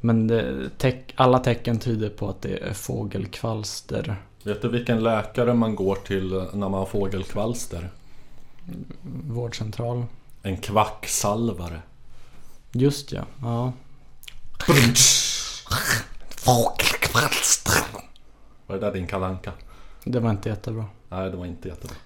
Men det, teck, alla tecken tyder på att det är fågelkvalster. Vet du vilken läkare man går till när man har fågelkvalster? Vårdcentral. En kvacksalvare. Just ja. ja. Fågelkvalster. Var det där din kalanka? Det var inte jättebra. Nej, det var inte jättebra.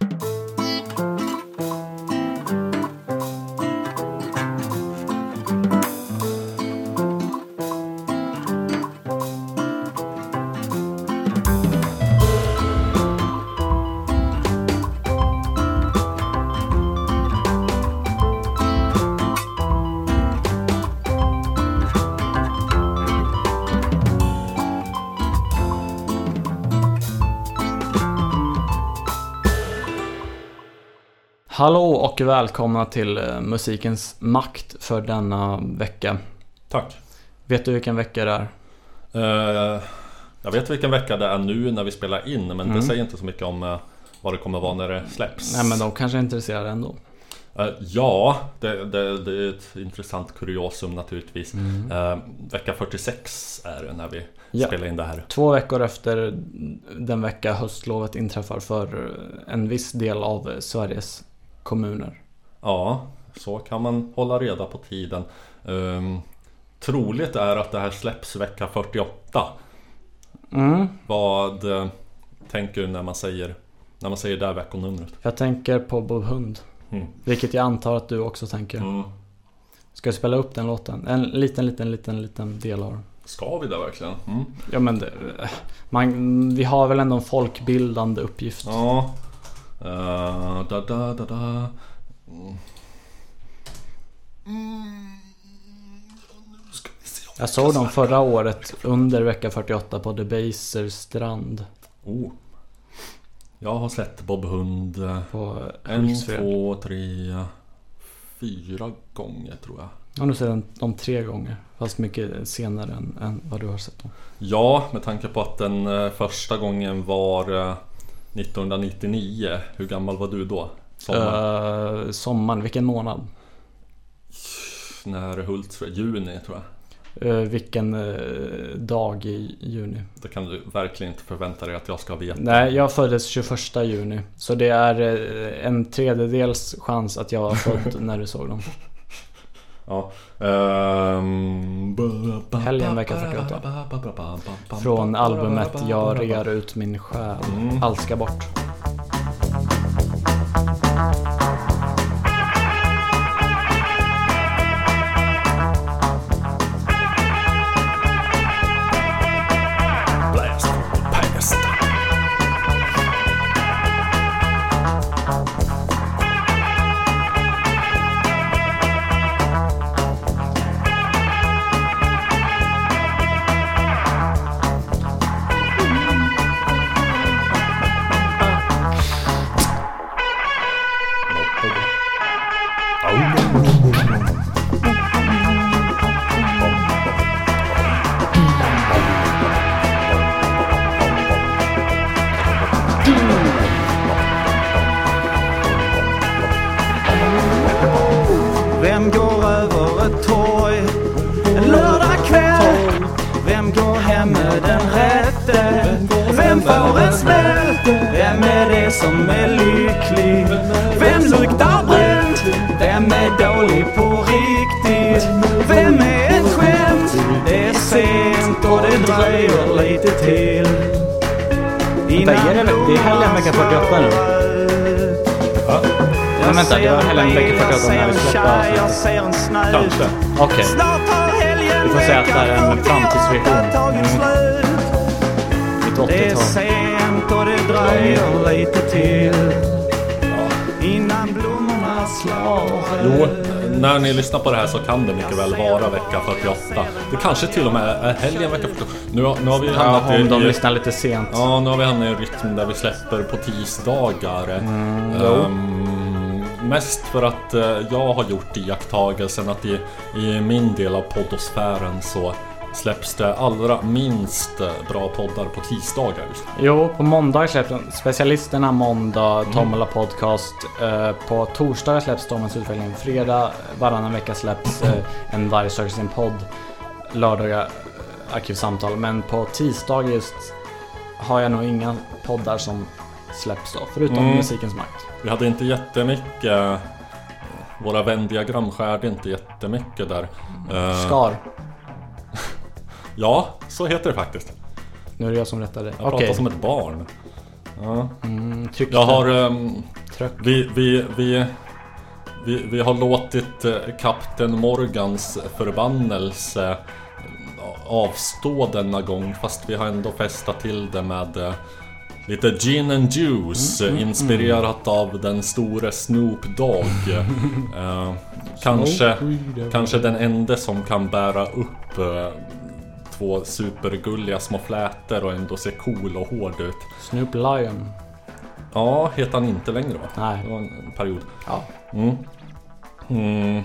Hallå och välkomna till eh, musikens makt för denna vecka. Tack. Vet du vilken vecka det är? Eh, jag vet vilken vecka det är nu när vi spelar in, men Mm. det säger inte så mycket om eh, vad det kommer vara när det släpps. Nej men de kanske är intresserade ändå. Ja, det, det, det är ett intressant kuriosum naturligtvis. Eh, vecka 46 är det när vi Mm. Ja. spelar in det här. Två veckor efter den vecka höstlovet inträffar för en viss del av Sveriges kommuner. Ja, så kan man hålla reda på tiden. Um, troligt är att det här släpps vecka 48. Mm. Vad eh, tänker du när man säger, när man säger det här veckonumret? Jag tänker på Bob Hund. Mm. Vilket jag antar att du också tänker. Mm. Ska jag spela upp den låten? En liten, liten, liten, liten del av den. Ska vi det verkligen? Mm. Ja men det, man, vi har väl ändå en folkbildande uppgift. Ja. Eh, da, da, da, da. Mm. Jag såg dem förra året under vecka 48 på Debaser strand. Oh. Jag har sett Bob Hund eh, På en, två, tre, fyra gånger tror jag. Har nog sett dem, tre gånger. Fast mycket senare än, än vad du har sett dem. Ja, med tanke på att den eh, första gången var 1999. Hur gammal var du då? Sommar? Uh, sommaren, vilken månad? När Hultsfred? Juni tror jag. Eh, vilken eh, dag i juni? Det kan du verkligen inte förvänta dig att jag ska veta. Nej, jag föddes 21 juni. Så det är eh, en tredjedels chans att jag var född när du såg dem. Ja. Ehm, ba- Helgen vecka ba- 48. ba- ba- ba- ba- ba- Från albumet Jag rear ut min själ. Mm. Allt ska bort. Så kan det mycket väl vara vecka 48. Det kanske till och med är helgen vecka 48. Nu, har- nu har vi hamnat Ja, om de i... lyssnar lite sent. Ja, nu har vi hamnat i en rytm där vi släpper på tisdagar. Ehm, mest för att eh, jag har gjort iakttagelsen att i, i min del av poddosfären så släpps det allra minst bra poddar på tisdagar. Jo, på måndag släpps. Specialisterna måndag, Tombola podcast. Eh, på torsdag släpps Stormens utveckling. Fredag, varannan vecka släpps eh, en Varg söker sin podd. lördagar eh, Arkivsamtal. Men på tisdag just har jag nog inga poddar som släpps då. Förutom Mm. Musikens Makt. Vi hade inte jättemycket Våra vändiagram skärde inte jättemycket där Skar. Ja, så heter det faktiskt Nu är det jag som rättar dig. Jag Okej. pratar som ett barn ja. Mm, tryckte. Jag har ehm, Tryck. vi, vi, vi, vi, vi har låtit eh, Kapten Morgans förbannelse eh, avstå denna gång fast vi har ändå festat till det med eh, Lite gin and juice eh, inspirerat av den store Snoop Dogg eh, Kanske, kanske den enda som kan bära upp eh, Två supergulliga små flätor och ändå se cool och hård ut Snoop Lion. Ja, heter han inte längre va? Det Nej. var en period Ja. Mm. Mm.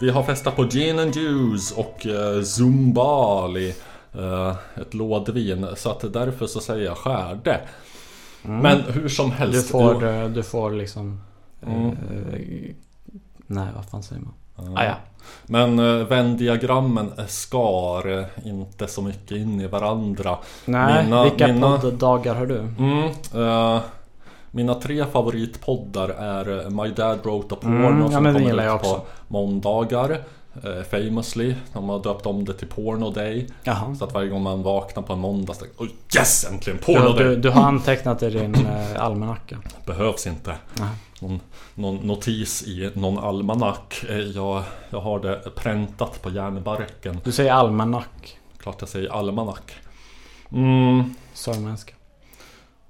Vi har festat på Gin and Juice och uh, Zumbali eh, Ett lådvin så att därför så säger jag skärde Men hur som Mm. Du helst får, eh, du får liksom... Mm. eh, nej, vad fan säger man? Ah, ja. Men uh, vändiagrammen skar eh, inte så mycket in i varandra Nej, Mina- vilka mina- podddagar har du? mm, eh, Mina tre favoritpoddar är eh, My Dad Wrote a Porno Mm, ja, som kommer ut på måndagar eh, Famously, de har döpt om det till Porno Day Jaha. Så att varje gång man vaknar på en måndag så oh yes äntligen Du, Porno du, Day! du har antecknat i din eh, almanacka. Behövs inte någon, någon notis i någon almanack Eh, jag, jag har det präntat på järnbarken Du säger almanack. Klart jag säger almanack mm, Sörmländska.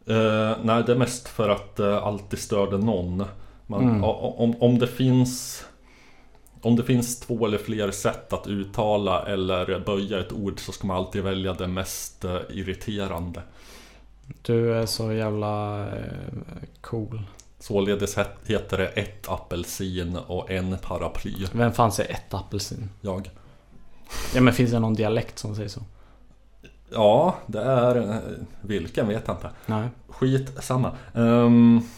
eh, Nej det är mest för att eh, alltid störde någon man, Mm. om, om det finns Om det finns två eller fler sätt att uttala eller böja ett ord så ska man alltid välja det mest eh, irriterande Du är så jävla eh, cool. Således het- heter det ett apelsin och en paraply. Vem fan säger ett apelsin? Jag. Ja men finns det någon dialekt som säger så? Ja, det är... eh, Vilken vet jag inte. Nej. Skit samma. Um,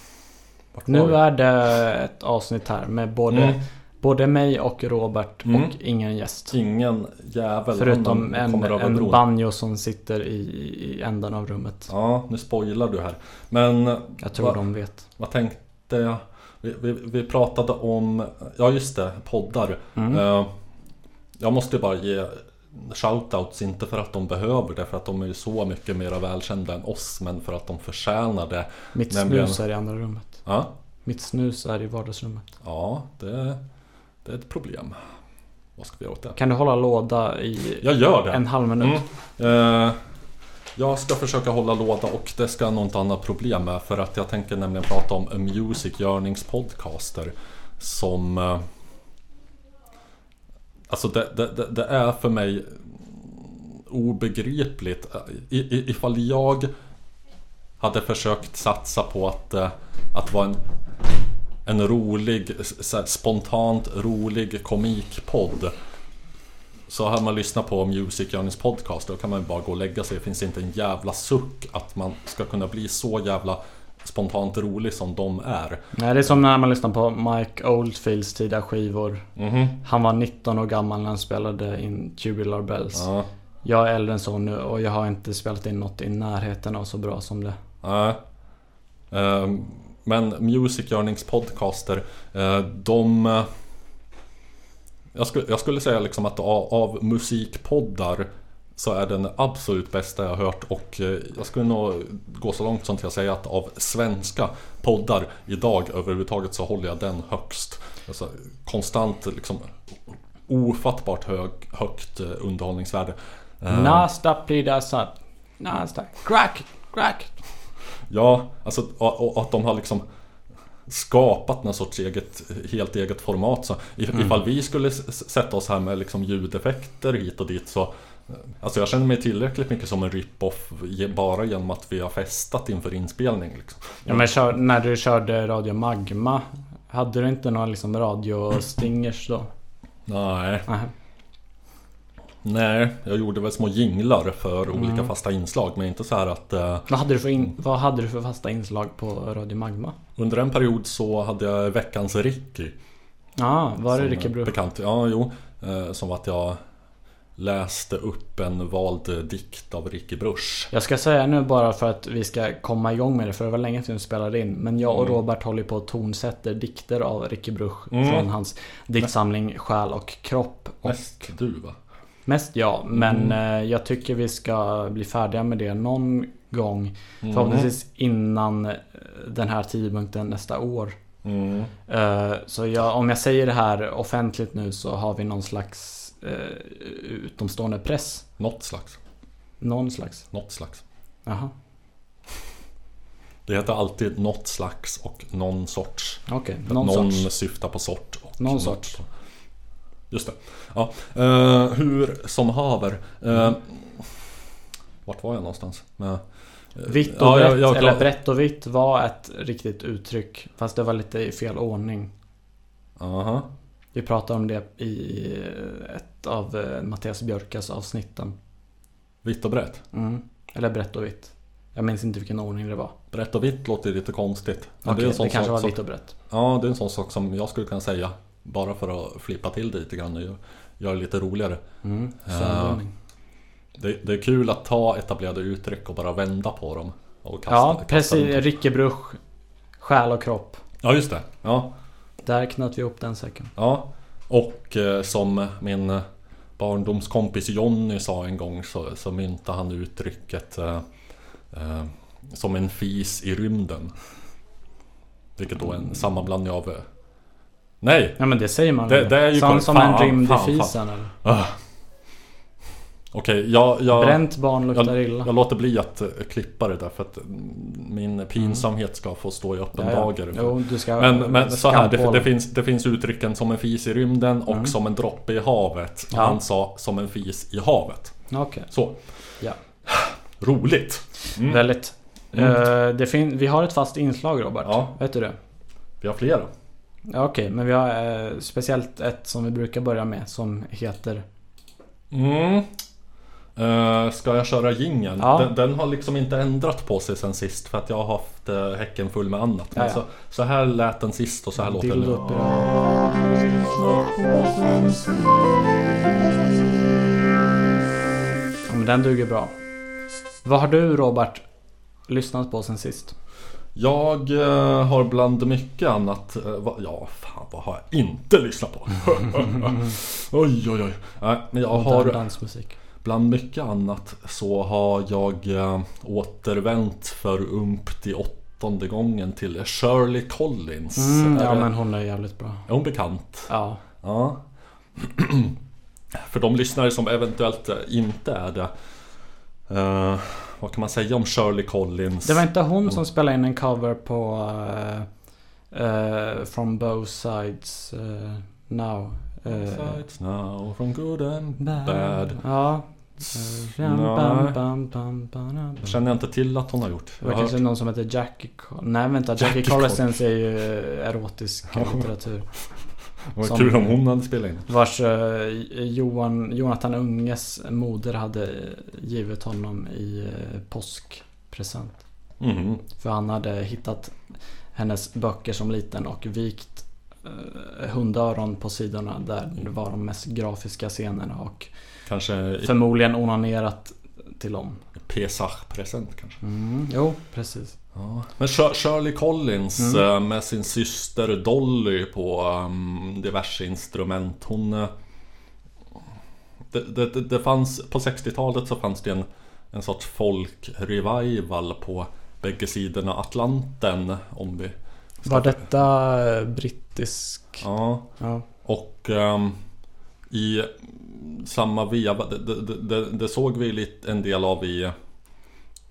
Nu är det ett avsnitt här med både, Mm. Både mig och Robert Mm. och ingen gäst. Ingen jävel Förutom en, en banjo som sitter i, i änden av rummet. Ja, nu spoilar du här. Men Jag tror Va- de vet. vad tänkte jag? Vi, vi, vi pratade om... Ja, just det. Poddar. Mm. Eh, jag måste bara ge shoutouts, inte för att de behöver det, för att de är ju så mycket mer välkända än oss, men för att de förtjänar det. Mitt nämligen- snus är i andra rummet. Ja, Mitt snus är i vardagsrummet. ja det, det är ett problem. Vad ska vi göra åt det? Kan du hålla låda i Jag gör det! en halv minut? Mm. Eh, jag ska försöka hålla låda och det ska jag nog inte ha några problem med för att jag tänker nämligen prata om A Music Yearnings Podcaster Som eh, Alltså det, det, det, det är för mig obegripligt I, i, Ifall jag hade försökt satsa på att, eh, att vara en en rolig, här, spontant rolig komikpodd så har man lyssnat på Music Journeys podcast då kan man ju bara gå och lägga sig. Det finns inte en jävla suck att man ska kunna bli så jävla spontant rolig som de är. Nej, det är som när man lyssnar på Mike Oldfields tidiga skivor. Mhm. Han var 19 år gammal när han spelade in Tubular Bells. Ja. Jag är äldre än så nu och jag har inte spelat in något i närheten av så bra som det. Nej. Ehm, men Music Earnings podcaster, eh, de... Eh, jag skulle, jag skulle säga liksom att av, av musikpoddar så är den absolut bästa jag har hört och eh, jag skulle nog gå så långt som till att säga att av svenska poddar idag överhuvudtaget så håller jag den högst. Alltså, konstant liksom ofattbart hög, högt underhållningsvärde. Nasta Nasta Satt Nasta. Crack. Crack. Ja, alltså och, och att de har liksom skapat någon sorts eget, helt eget format. Så if, ifall vi skulle sätta oss här med liksom ljudeffekter hit och dit så eh, Alltså jag känner mig tillräckligt mycket som en rip-off bara genom att vi har festat inför inspelning. Liksom. Ja, men kör, när du körde Radio Magma. Hade du inte några liksom radiostingers då? Nej, Nej. Nej, jag gjorde väl små jinglar för olika Mm. fasta inslag men inte så här att eh, Vad hade, du för in, vad hade du för fasta inslag på Radio Magma? Under en period så hade jag veckans Ricky. Ja, var det Ricky Bro? Bekant, ja jo. Eh, som att jag läste upp en vald dikt av Ricky Bruch. Jag ska säga nu bara för att vi ska komma igång med det, för det var länge sedan vi spelade in. Men jag och Mm. Robert håller på och tonsätter dikter av Ricky Bruch Mm. från hans diktsamling Själ och kropp. Och va? Mest ja, men Mm. eh, jag tycker vi ska bli färdiga med det någon gång. Mm. Förhoppningsvis innan eh, den här tidpunkten nästa år. Mm. Eh, Så jag, om jag säger det här offentligt nu så har vi någon slags utomstående press. Något slags. Någon slags. Något slags. Jaha, Det heter alltid något slags och någon sorts. För Någon, någon sorts. syftar på sort. Och Någon något. Just det. Ja. eh, hur som haver. Uh, vart var jag någonstans? Med, Vitt och Ja, brett, jag- jag- eller brett och vitt var ett riktigt uttryck. Fast det var lite i fel ordning. Aha. Vi pratade om det i ett av Mattias Björkas avsnitten. Vitt och brett. Mm. Eller brett och vitt. Jag minns inte vilken ordning det var. Brett och vitt låter lite konstigt. Men Okej, är en det, sån kanske sak var vitt och brett. Ja, det är en sån sak som jag skulle kunna säga. Bara för att flippa till det lite grann och gö- göra det lite roligare. Mm. Sömnordning. Det, det är kul att ta etablerade uttryck och bara vända på dem. Och kasta, Ja, kasta precis. dem. Själ och kropp. Ja, just det. Ja, Där knöt vi ihop den säcken. ja. Och eh, som min eh, barndomskompis Jonny sa en gång så, så myntade han uttrycket eh, eh, som en fis i rymden. Vilket då är en sammanblandning av... Nej! Ja men det säger man Det- det är ju Som, som en Fan, rymd i fan, fan. fisen eller? Ah. Okej, jag, jag, Bränt barn luktar illa. jag låter bli att eh, klippa det där för att min pinsamhet ska få stå i öppen Ja, dager. Jo, du ska... Men, men så här, det, det, finns, det finns uttrycken som en fis i rymden och Mm. som en droppe i havet. Ja. Han sa som en fis i havet. Okej. Så. Ja. Roligt! Mm. Väldigt. Mm. Fin- vi har ett fast inslag Robert. Ja. Vet du det? Vi har flera. Ja, Okej, men vi har eh, speciellt ett som vi brukar börja med som heter... Mm. Eh, ska jag köra jingeln? Ja. Den, den har liksom inte ändrat på sig sen sist för att jag har haft uh, häcken full med annat. Men. Så, så här lät den sist och så här låter den nu. Ja, men den duger bra. Vad har du Robert lyssnat på sen sist? Jag eh, har bland mycket annat, eh, va, ja fan vad har jag inte lyssnat på? oj oj oj. Nej, men jag har dansmusik. bland mycket annat så har jag eh, återvänt för umpt i åttonde gången till Shirley Collins. Mm, ja men hon är jävligt bra. är hon bekant? Ja. Ja. För de lyssnare som eventuellt inte är det. Vad kan man säga om Shirley Collins? Det var inte hon som spelade in en cover på uh, uh, From both sides uh, now. Sides now from good and bad. Ja. Känner jag inte till att hon har gjort. Det var kanske någon som heter Jackie Nej vänta, Jackie, Jackie Collins är ju erotisk litteratur. Som- kul om hon hade spelat in. Vars eh, Johan, Jonathan Unges moder hade givit honom i eh, påskpresent. Mhm. För han hade hittat hennes böcker som liten och vikt eh, hundöron på sidorna där det var de mest grafiska scenerna och Kanske förmodligen onanerat till dem. Pesach-present kanske. Mm, jo, precis. Ja. Men Shir- Shirley Collins Mm. eh, med sin syster Dolly på um, diverse instrument. Hon... eh, Det, det, det, fanns, på 60-talet så fanns det en, en sorts folk-revival på bägge sidorna Atlanten. Om vi... Var detta eh, brittisk? Ja. Ja. Och ehm, i samma veva, det, det såg vi lite, en del av i,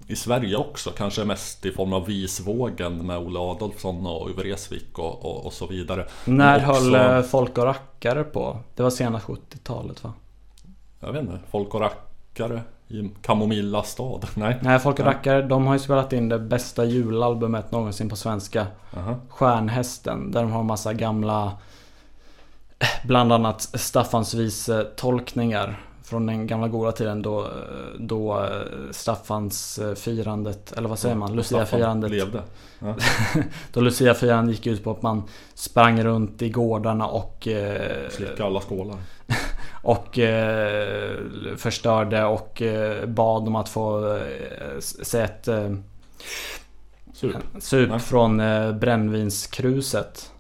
i Sverige också. Kanske mest i form av Visvågen med Olle Adolfsson och Uwe Resvik och, och, och så vidare. När också- höll eh, folk och rackare på? Det var sena 70-talet va? Jag vet inte, folk och rackare i Kamomilla stad? Nej? Nej, folk och rackare de har ju spelat in det bästa julalbumet någonsin på svenska. Aha. Stjärnhästen. Där de har massa gamla eh, Bland annat Staffans tolkningar Från den gamla goda tiden då, då eh, Staffans eh, firandet Eller vad säger man? Lucia-firandet levde. Då Lucia-firandet gick ut på att man Sprang runt i gårdarna och eh, Slicka alla skålar. Och eh, förstörde och eh, bad om att få eh, se ett eh, Sup. sup från eh, brännvinskruset.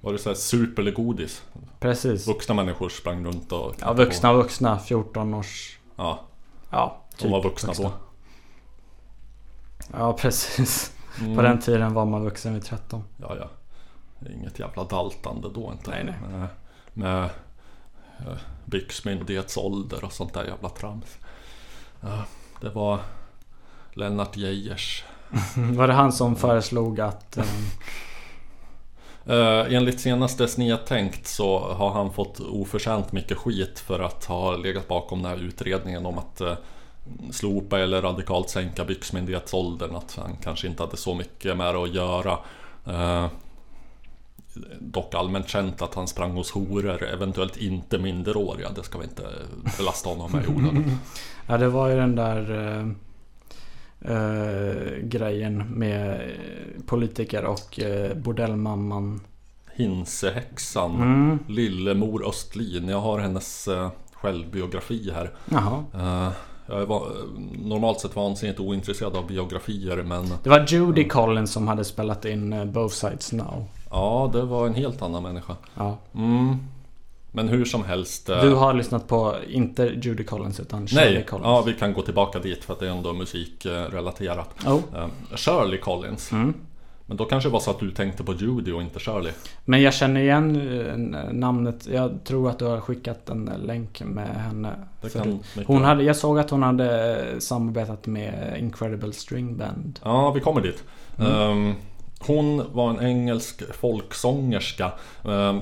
Var det så här sup eller godis? Precis. Vuxna människor sprang runt och Ja, vuxna vuxna. 14 års... Ja, Ja, de var vuxna då. Ja, precis. Mm. På den tiden var man vuxen vid 13. Ja, ja. Inget jävla daltande då inte. Nej, nej. Med, med eh, byxmyndighetsålder och sånt där jävla trams. Ja, det var Lennart Geijers. Var det han som föreslog att... Eh, enligt senaste Snedtänkt så har han fått oförtjänt mycket skit för att ha legat bakom den här utredningen om att eh, slopa eller radikalt sänka byxmyndighetsåldern. Att han kanske inte hade så mycket med det att göra. Eh, dock allmänt känt att han sprang hos horor, eventuellt inte minderåriga. Det ska vi inte belasta honom med i onödan. ja, det var ju den där... Eh, grejen med politiker och eh, bordellmamman. Hinsehäxan, Mm. Lillemor Östlin. Jag har hennes eh, självbiografi här. Jaha. Jag är normalt sett vansinnigt ointresserad av biografier men Det var Judy Collins som hade spelat in Both Sides Now. ja, det var en helt annan människa. Ja. Mm. Men hur som helst. eh, Du har lyssnat på, inte Judy Collins utan Shirley Nej, Collins. ja, vi kan gå tillbaka dit för att det är ändå musikrelaterat. Oh. Eh, Shirley Collins. Mm. Men då kanske det var så att du tänkte på Judy och inte Shirley. Men jag känner igen eh, namnet. Jag tror att du har skickat en länk med henne. Hon hade, jag såg att hon hade samarbetat med Incredible String Band. Ja, vi kommer dit. Mm. Ehm, hon var en engelsk folksångerska ehm,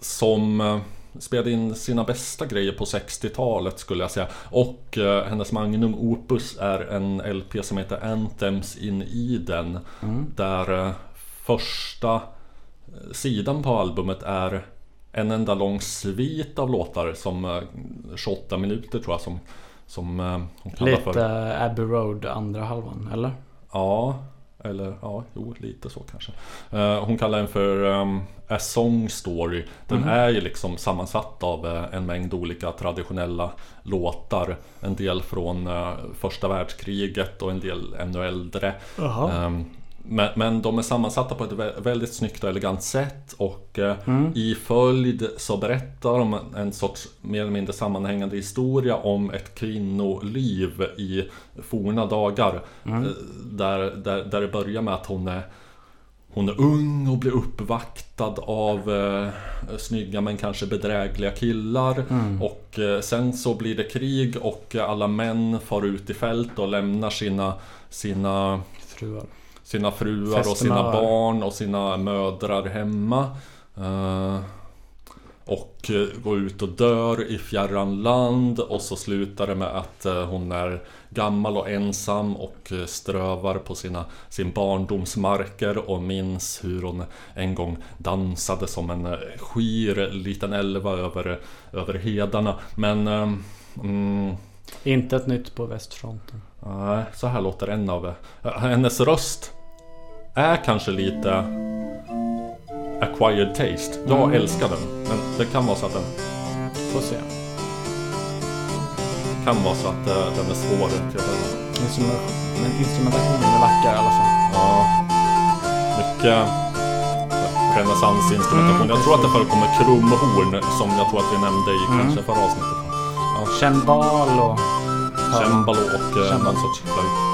som spelade in sina bästa grejer på 60-talet skulle jag säga. Och eh, hennes magnum opus är en LP som heter Anthems in Eden. Mm. Där eh, första eh, sidan på albumet är en enda lång svit av låtar som eh, 28 minuter tror jag som, som eh, hon kallar för. Lite Abbey Road andra halvan, eller? Ja, eller ja, jo lite så kanske. Eh, hon kallar den för um, A Song Story. Den Mhm. är ju liksom sammansatt av eh, en mängd olika traditionella låtar. En del från eh, första världskriget och en del ännu äldre. Ehm, men, men de är sammansatta på ett vä- väldigt snyggt och elegant sätt och eh, Mm. i följd så berättar de en sorts mer eller mindre sammanhängande historia om ett kvinnoliv i forna dagar. Mm. Där, där, där det börjar med att hon är hon är ung och blir uppvaktad av eh, snygga men kanske bedrägliga killar. Mm. Och eh, sen så blir det krig och alla män far ut i fält och lämnar sina, sina Fruar. sina fruar och sina barn och sina mödrar hemma. Eh, och eh, går ut och dör i fjärran land och så slutar det med att eh, hon är gammal och ensam och eh, strövar på sina, sin barndomsmarker och minns hur hon en gång dansade som en skir liten älva över, över hedarna. Men eh, mm, Inte ett nytt på västfronten. Nej, så här låter en av Hennes röst är kanske lite acquired taste. Jag Mm. älskar den. Men det kan vara så att den Får se. kan vara så att eh, den är svår till att. Instrument- Men instrumentationen är vacker i alla fall. Ja, mycket renässansinstrumentation. Mm, jag tror att det förekommer krumhorn som jag tror att vi nämnde i Mm. kanske förra avsnittet. Cembal och... Cembalo och Cembalo. någon sorts flöjt.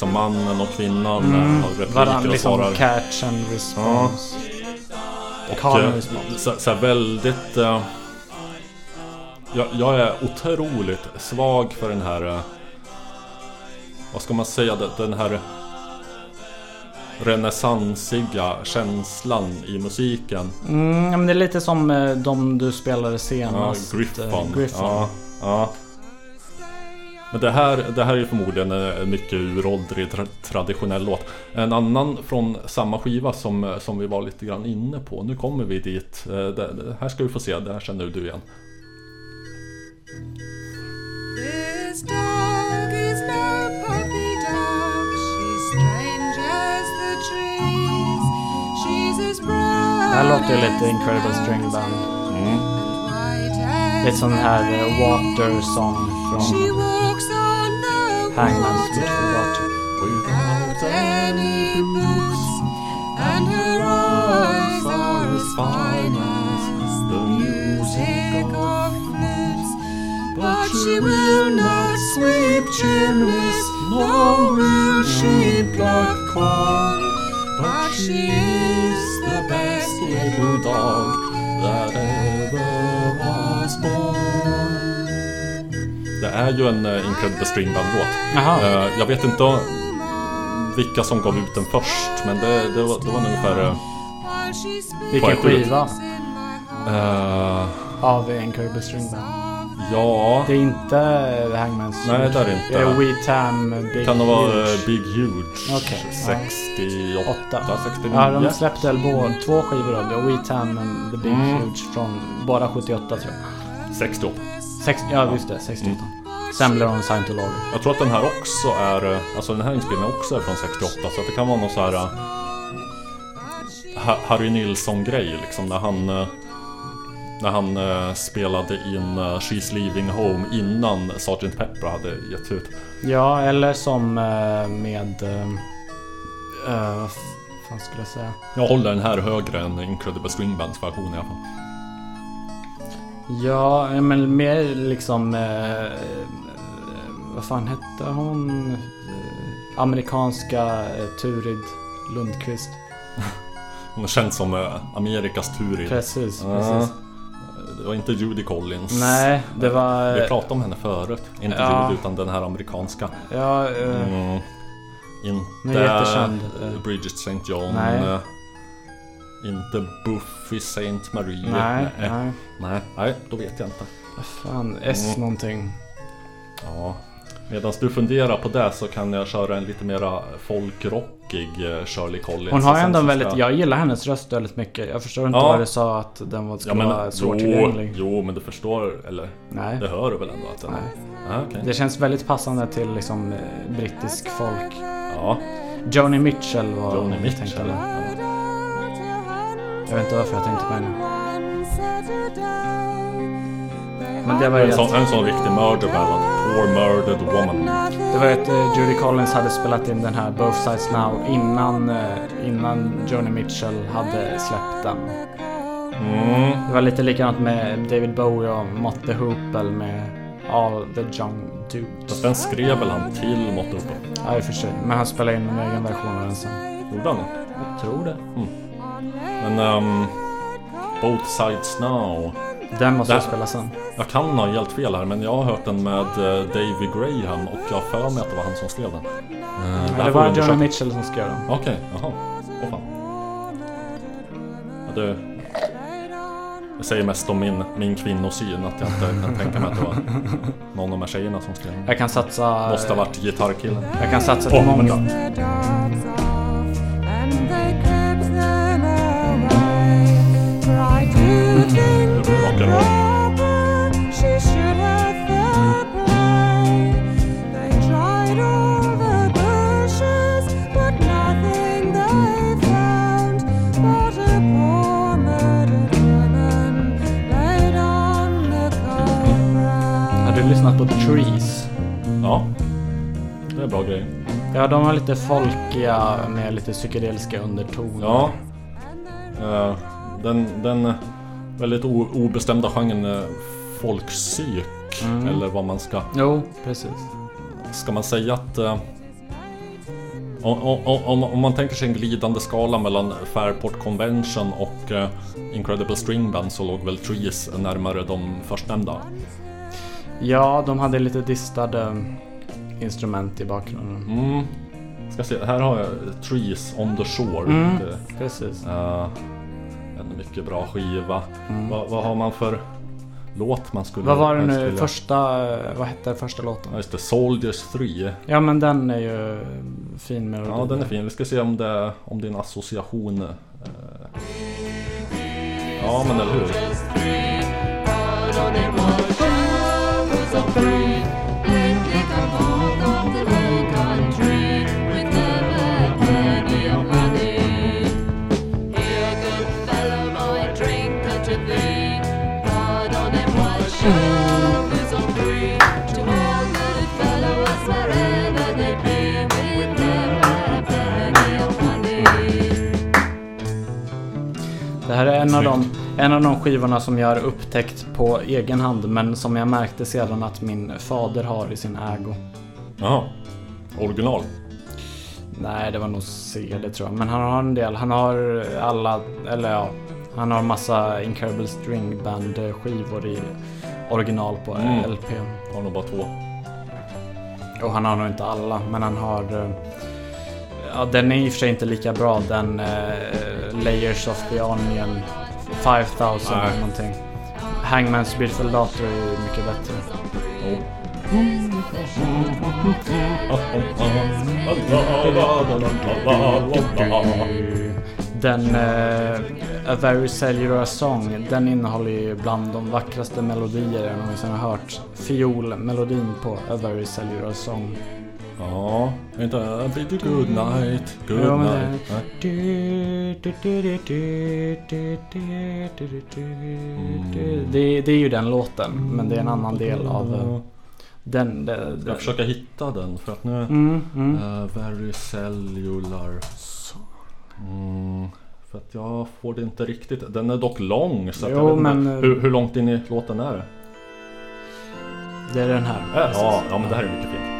Liksom mannen och kvinnan mm. har repliker Varann och liksom svarar. catch and response. Och, Call and eh, så, så väldigt... eh, jag, jag är otroligt svag för den här... eh, vad ska man säga? Den, här renässansiga känslan i musiken. Mm, ja, men det är lite som eh, de du spelade Ja, senast. Griffon. eh, Griffon. Ja, ja. Men det här, det här är förmodligen en mycket uråldrig tra- traditionell låt. En annan från samma skiva som, som vi var lite grann inne på. Nu kommer vi dit. Eh, Det, det här ska vi få se, det här känner du igen. This dog is no puppy dog. She's strange as the trees. She's as brown Det här låter ju lite Incredible String Band. as Lite sån här eh, water song från Hangman's Beautiful Daughter. without any boots, and her eyes are as fine as the music of flutes. But she will not sweep chimneys, nor will she pluck corn. But she is the best little dog that ever was born. Det är ju en eh, Incredible String Band-låt. Jaha. Eh, Jag vet inte vilka som gav ut den först, men det, det, var, det var ungefär... eh, Vilken skiva eh, av Incredible String Band? ja, Det är inte The Hangman's Nej, det är det inte. Det är We Tam Big kan det vara Huge. Big Huge? Ja. 68, Åtta. 69? Ja, de släppte väl båda, två skivor då. Det We Tam and The Big Mm. Huge från bara 78 tror jag. 68. Sex, ja, just det. 68. Sen blev de scientologer. Jag tror att den här också är, eh, alltså den här inspelningen också är från 68 så det kan vara någon så här eh, Ha- Harry Nilsson-grej liksom när han eh, När han spelade in She's Leaving Home innan Sgt. Pepper hade getts ut. Ja, eller som med... eh, vad fan skulle jag säga? Jag håller den här högre än Incredible String Bands version i alla fall. Ja, men mer liksom... Eh, eh, vad fan hette hon? Eh, amerikanska eh, Turid Lundqvist. Hon känns som eh, Amerikas Turid. Precis, Ja. precis. Det var inte Judy Collins. Nej, det var... Vi pratade om henne förut. Inte Ja. Judy utan den här amerikanska. Ja, eh, Mm. Inte Bridget St. John. Nej. Inte Buffy St. Marie. nej, nej. nej. Nej, nej, då vet jag inte. Fan, S Mm. någonting. Ja. Medan du funderar på det så kan jag köra en lite mera folkrockig eh, Shirley Collins. Hon har ändå en ska- väldigt, jag gillar hennes röst väldigt mycket. Jag förstår inte Ja. vad du sa att den var, Ja skulle men vara jo, svårtillgänglig. jo, men du förstår, eller? Nej. Det hör du väl ändå att den Nej. Ja, okej. Det känns väldigt passande till liksom eh, brittisk folk. Ja, Joni Mitchell var Joni Mitchell. Jag vet inte varför jag tänkte på henne. Men det var ju En sån, en sån riktig murder ballad. Poor murdered woman. det var ju att eh, Judy Collins hade spelat in den här Both Sides Now innan, eh, innan Joni Mitchell hade släppt den. Mm. Det var lite likadant med David Bowie och Mott the Hoople med All the Young Fast Dudes. den skrev väl han till Motto på? Ja, i och för sig. Men han spelade in en egen version av den sen. Gjorde han det? Jag tror det. Men um, Both Sides Now Den måste jag spela sen. Jag kan ha helt fel här men jag har hört den med eh, Davy Graham och jag har för mig att det var han som skrev den. Eh, Men här det får var Johnny undersöka. Mitchell som skrev den. Okej, jaha. Åh fan. Ja, det, det säger mest om min, min kvinnosyn att jag inte kan tänka mig att det var någon av de här tjejerna som skrev den. Jag kan satsa... Måste ha varit gitarrkillen. Jag kan satsa på men många. Har du lyssnat på Trees? Ja. Det är bra grejer. Ja, de har lite folkiga med lite psykedeliska undertoner. Ja. Eh, den, den väldigt obestämda genren eh, folkpsyk. Mm. Eller vad man ska... Jo, precis. Ska man säga att... eh, om, om, om, man tänker sig en glidande skala mellan Fairport Convention och eh, Incredible String Band så låg väl Trees närmare de förstnämnda. Ja, de hade lite distade instrument i bakgrunden. Mm. Ska se, här har jag Trees on the Shore. Mm. Precis. en mycket bra skiva. Mm. Vad, vad har man för låt man skulle Vad var det nu? vilja- Första... Vad hette första låten? Ja just det, Soldiers 3. Ja, men den är ju fin melodi. Ja den är fin. Vi ska se om, det, om din association... Eh... Ja men eller hur. Här är en av, de, en av de skivorna som jag har upptäckt på egen hand men som jag märkte sedan att min fader har i sin ägo. Jaha. Original. Nej, det var nog CD tror jag. Men han har en del. Han har alla, eller ja, han har massa Incredible String Band skivor i original på Mm. LP. Har nog bara två. Och han har nog inte alla, men han har... Ja, den är i och för sig inte lika bra, den eh, Layers of the Onion 5000 Nej. eller någonting. Hangman's Beautiful Daughter är mycket bättre. Den eh, A Very Cellular Song, den innehåller ju bland de vackraste melodier jag någonsin har hört. Fiolmelodin på A Very Cellular Song. Ja, vänta. Good night, good ja, night. Mm. Det, det, är ju den låten, men det är en mm. annan del av eh, den. den, den. Jag försöker hitta den för att nu... Mm, mm. Uh, very cellular mm, För att jag får det inte riktigt. Den är dock lång. Så jo, men, hur, hur långt in i låten är det? Det är den här. Ja, ja, men det här är mycket fint.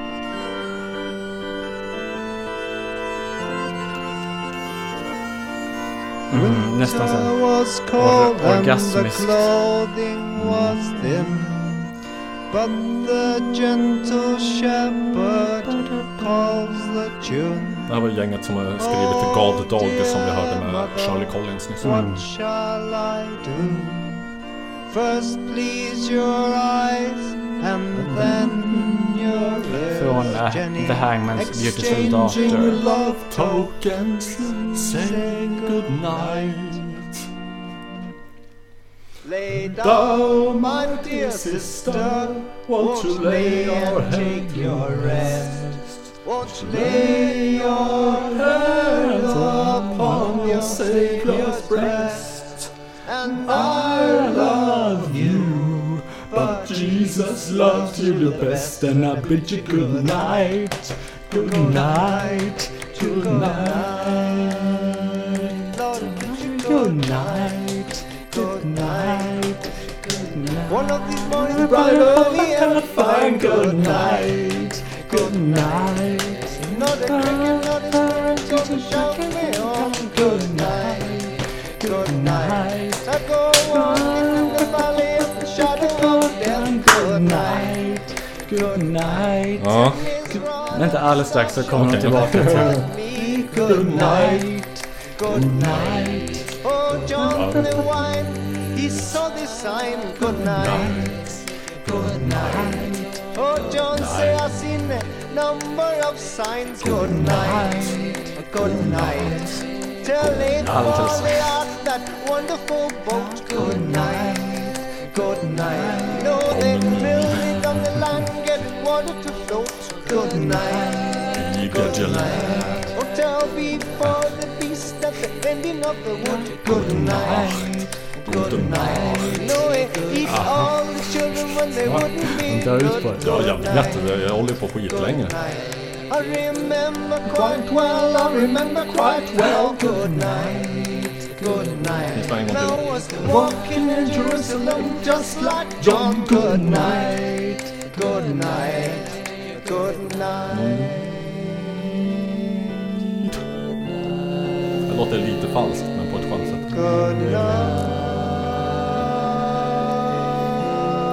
Nästan så här. was cold Or- and the orgasmiskt. clothing was thin. But the gentle shepherd calls the tune. Det här var gänget som har skrivit till God Dog som vi hörde med Shirley Collins nyss. What shall I do? First please your eyes and then your lips. Från eh, Jenny. The Hangman's Beautiful Exchanging Daughter. love tokens, say good night. Lay down, my dear sister. Won't you lay and take your rest? Won't you lay your head upon your Savior's breast? And I love you, but Jesus loved you the best. and I bid you good night. Good night. Good night. Good night. Good night. One of these mornings, Brother, me and find good night. Good night. Not a cricket, not a sparrow, gonna shout me home. Good night. Good night. I go good night, Good night. Ja, Vänta alldeles strax så kommer Okej. de tillbaka till... good night, good night. Oh, John the wine, he saw the sign, good night, good night. Oh, John say I seen a number of signs, good night, good night. Till it out that wonderful boat, good night, good night. Get water to float, good night. i Gadgeland. Oh, tell before the beast at the ending of the wood. Good night, good night. No, it eat ah. all the children when they wouldn't be dör ut på good. det. Ja, jag vet. Jag håller på skitlänge. I remember quite well, I remember quite well. Good night, good night. Finns det en gång Now till? I was walking in Jerusalem just like John. Good night, good night, good night. Det låter lite falskt men på ett skönt sätt. Good night.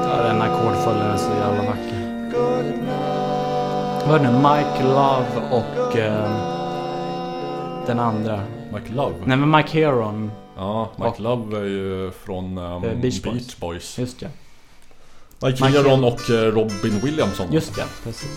Ja, den ackordföljaren är så jävla vacker. Good night. Det nu? Mike Love och eh, den andra. Mike Love. Nej men Mike Heron. Ja, Mike Och- Love är ju från um, Beach Beach, Boys. Boys. Just det. Mike Heron. och eh, Robin Williamson. Just det, precis.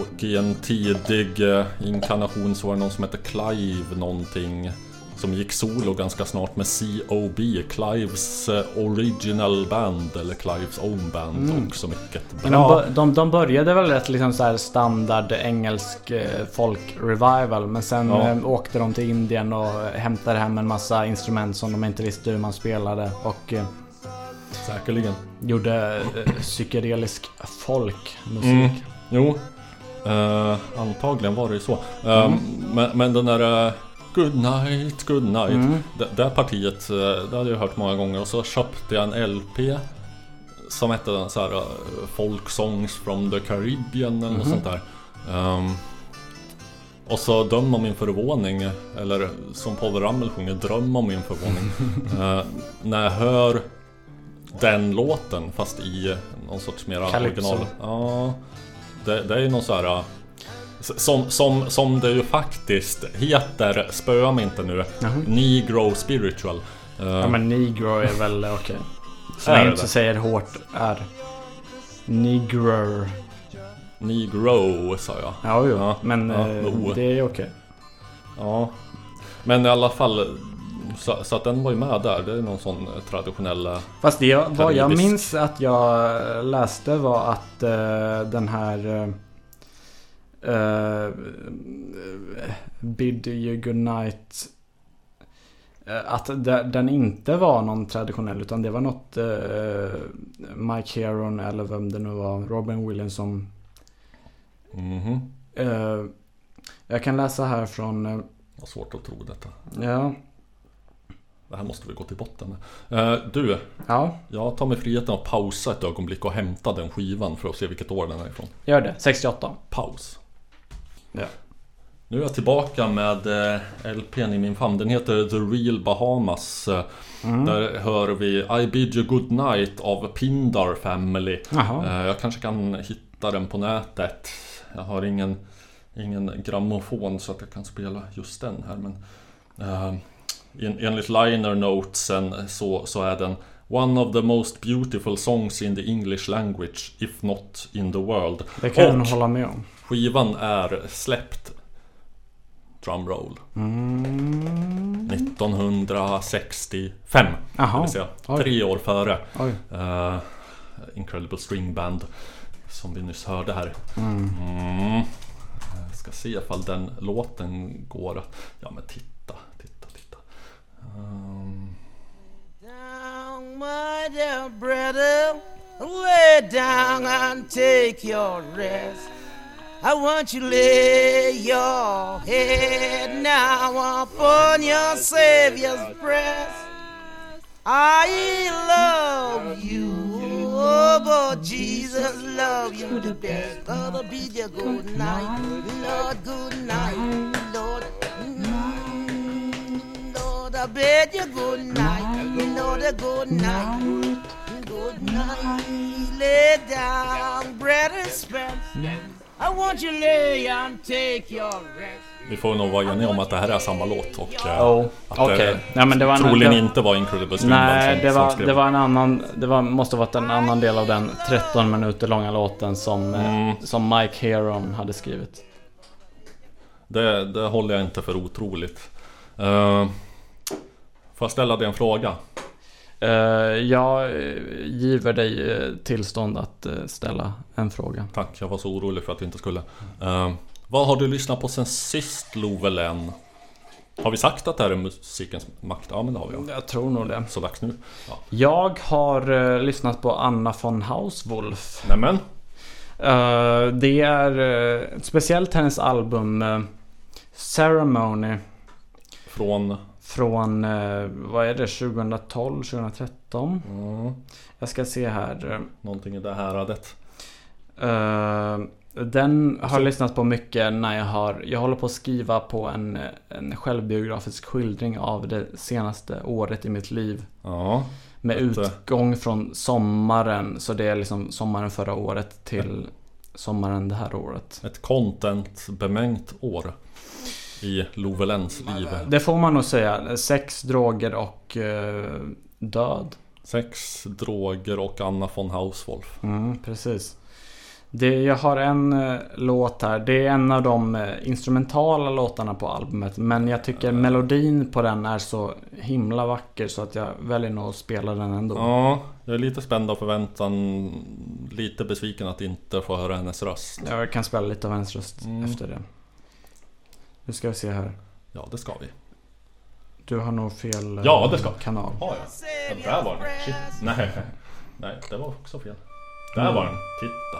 Och i en tidig eh, inkarnation så var det någon som hette Clive någonting. Som gick solo ganska snart med COB, Clives eh, Original Band eller Clives Own Band Mm. också mycket de, bra. bör- de, de började väl rätt liksom så här standard engelsk folk revival men sen Ja. åkte de till Indien och hämtade hem en massa instrument som de inte visste hur man spelade och Säkerligen. gjorde eh, psykedelisk folkmusik. Mm. Jo, eh, antagligen var det ju så. Eh, men, men den där eh, Good night, good night. Mm. Det, det partiet, eh, det hade jag hört många gånger och så köpte jag en LP Som hette den så här eh, Folk Songs from the Caribbean eller något sånt där Ehm, Och så döm om min förvåning Eller som Paul Ramel sjunger Dröm om min förvåning eh, När jag hör Den låten fast i någon sorts mera Calypso. original Ja det, det är ju någon så här eh, som, som, som det ju faktiskt heter, spöa mig inte nu, Jaha. Negro Spiritual. Eh, Ja men negro är väl okej. Så Är länge inte säger hårt R. Negro. Negro sa jag. Ja, jo. Ja, men ja, eh, det är okej. Ja. Men i alla fall, så, så att den var ju med där. Det är någon sån eh, traditionell... eh, Fast det jag, vad jag minns att jag läste var att eh, den här eh, eh, Bid you goodnight eh, Att de- den inte var någon traditionell utan det var något eh, Mike Heron eller vem det nu var Robin Williams som Mhm. eh, Jag kan läsa här från eh, Vad svårt att tro detta. Ja, Det här måste vi gå till botten med. Eh, du, ja jag tar mig friheten att pausa ett ögonblick och hämta den skivan för att se vilket år den är ifrån. gör det. 68 Paus. Ja. Nu är jag tillbaka med eh, LPn i min famn. Den heter The Real Bahamas. Mm. Där hör vi I Bid You Good Night av Pindar Family. Jaha. Eh, Jag kanske kan hitta den på nätet. Jag har ingen, ingen grammofon så att jag kan spela just den här. Men, en, enligt liner notesen så, så är den One of the most beautiful songs in the English language, if not in the world. Det kan jag hålla med om. skivan är släppt Drumroll Mm. 1965 Det Jaha. vill säga tre år före eh, Incredible String Band Som vi nyss hörde här Mm. mm. Jag ska se ifall den låten går att... Ja men titta Ehm, Down, my dear brother, lay down and take your rest. I want you to lay your head now upon your Savior's breast. I love you, oh, but Jesus love you the best. Gonna be your good night, Lord, good night, I bid you good night, Lord, a good night, good good night. Lay down, bread and spence. I want you lay and take your rest. Vi får nog vara eniga om att det här är samma låt och Oh, att okej. det Nej men det var en... troligen det, inte var Incredible Band Nej, som, det som var, skrev det var en annan... Det var, måste ha varit en annan del av den 13 minuter långa låten som, eh, Mm. som Mike Heron hade skrivit. det, det håller jag inte för otroligt. Uh, får jag ställa dig en fråga? Eh, jag eh, giver dig eh, tillstånd att ställa en fråga. Tack, jag var så orolig för att vi inte skulle. Vad har du lyssnat på sen sist Lovelen? Har vi sagt att det här är musikens makt? Ja men det har vi. Ja. Jag tror nog det. Så dags nu. Ja. Jag har lyssnat på Anna von Hauswolf. Nämen, det är speciellt hennes album Ceremony från... från, eh, vad är det, 2012, 2013? Mm, Jag ska se här. någonting i det här häradet. Eh, den har jag lyssnat på mycket när jag har, jag håller på att skriva på en, en självbiografisk skildring av det senaste året i mitt liv. Ja, Med utgång från sommaren, så det är liksom sommaren förra året till sommaren det här året. ett content-bemängt år. I Lovelens liv. Det får man nog säga. Sex, droger och eh, död. Sex, droger och Anna von Hauswolf. Mm, precis. Det, jag har en eh, låt här. Det är en av de eh, instrumentala låtarna på albumet. Men jag tycker melodin på den är så himla vacker så att jag väljer nog att spela den ändå. Ja, jag är lite spänd av förväntan. Lite besviken att inte få höra hennes röst. Jag kan spela lite av hennes röst Mm. efter det. Nu ska vi se här. Ja, det ska vi. Du har nog fel eh, Ja, det ska kanal. Ja, ja. ja där var den. Shit. Nej, nej, det var också fel. Där var den. Titta.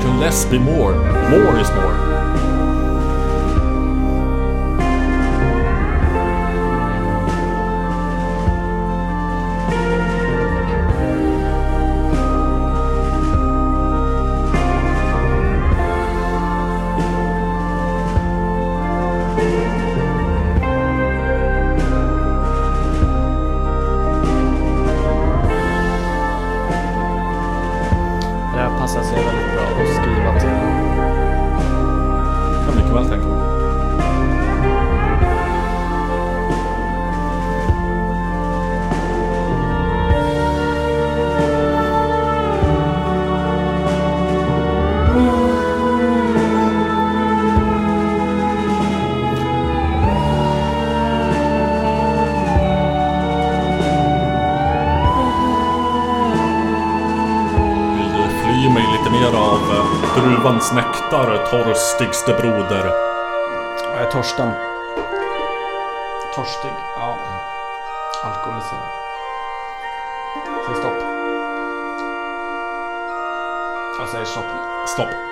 Can less be more? More is more. Nektar, torstigste broder? Jag är Torsten. Torstig. Ja. Alkoholiserad. Säg stopp. Jag säger stopp. Stopp.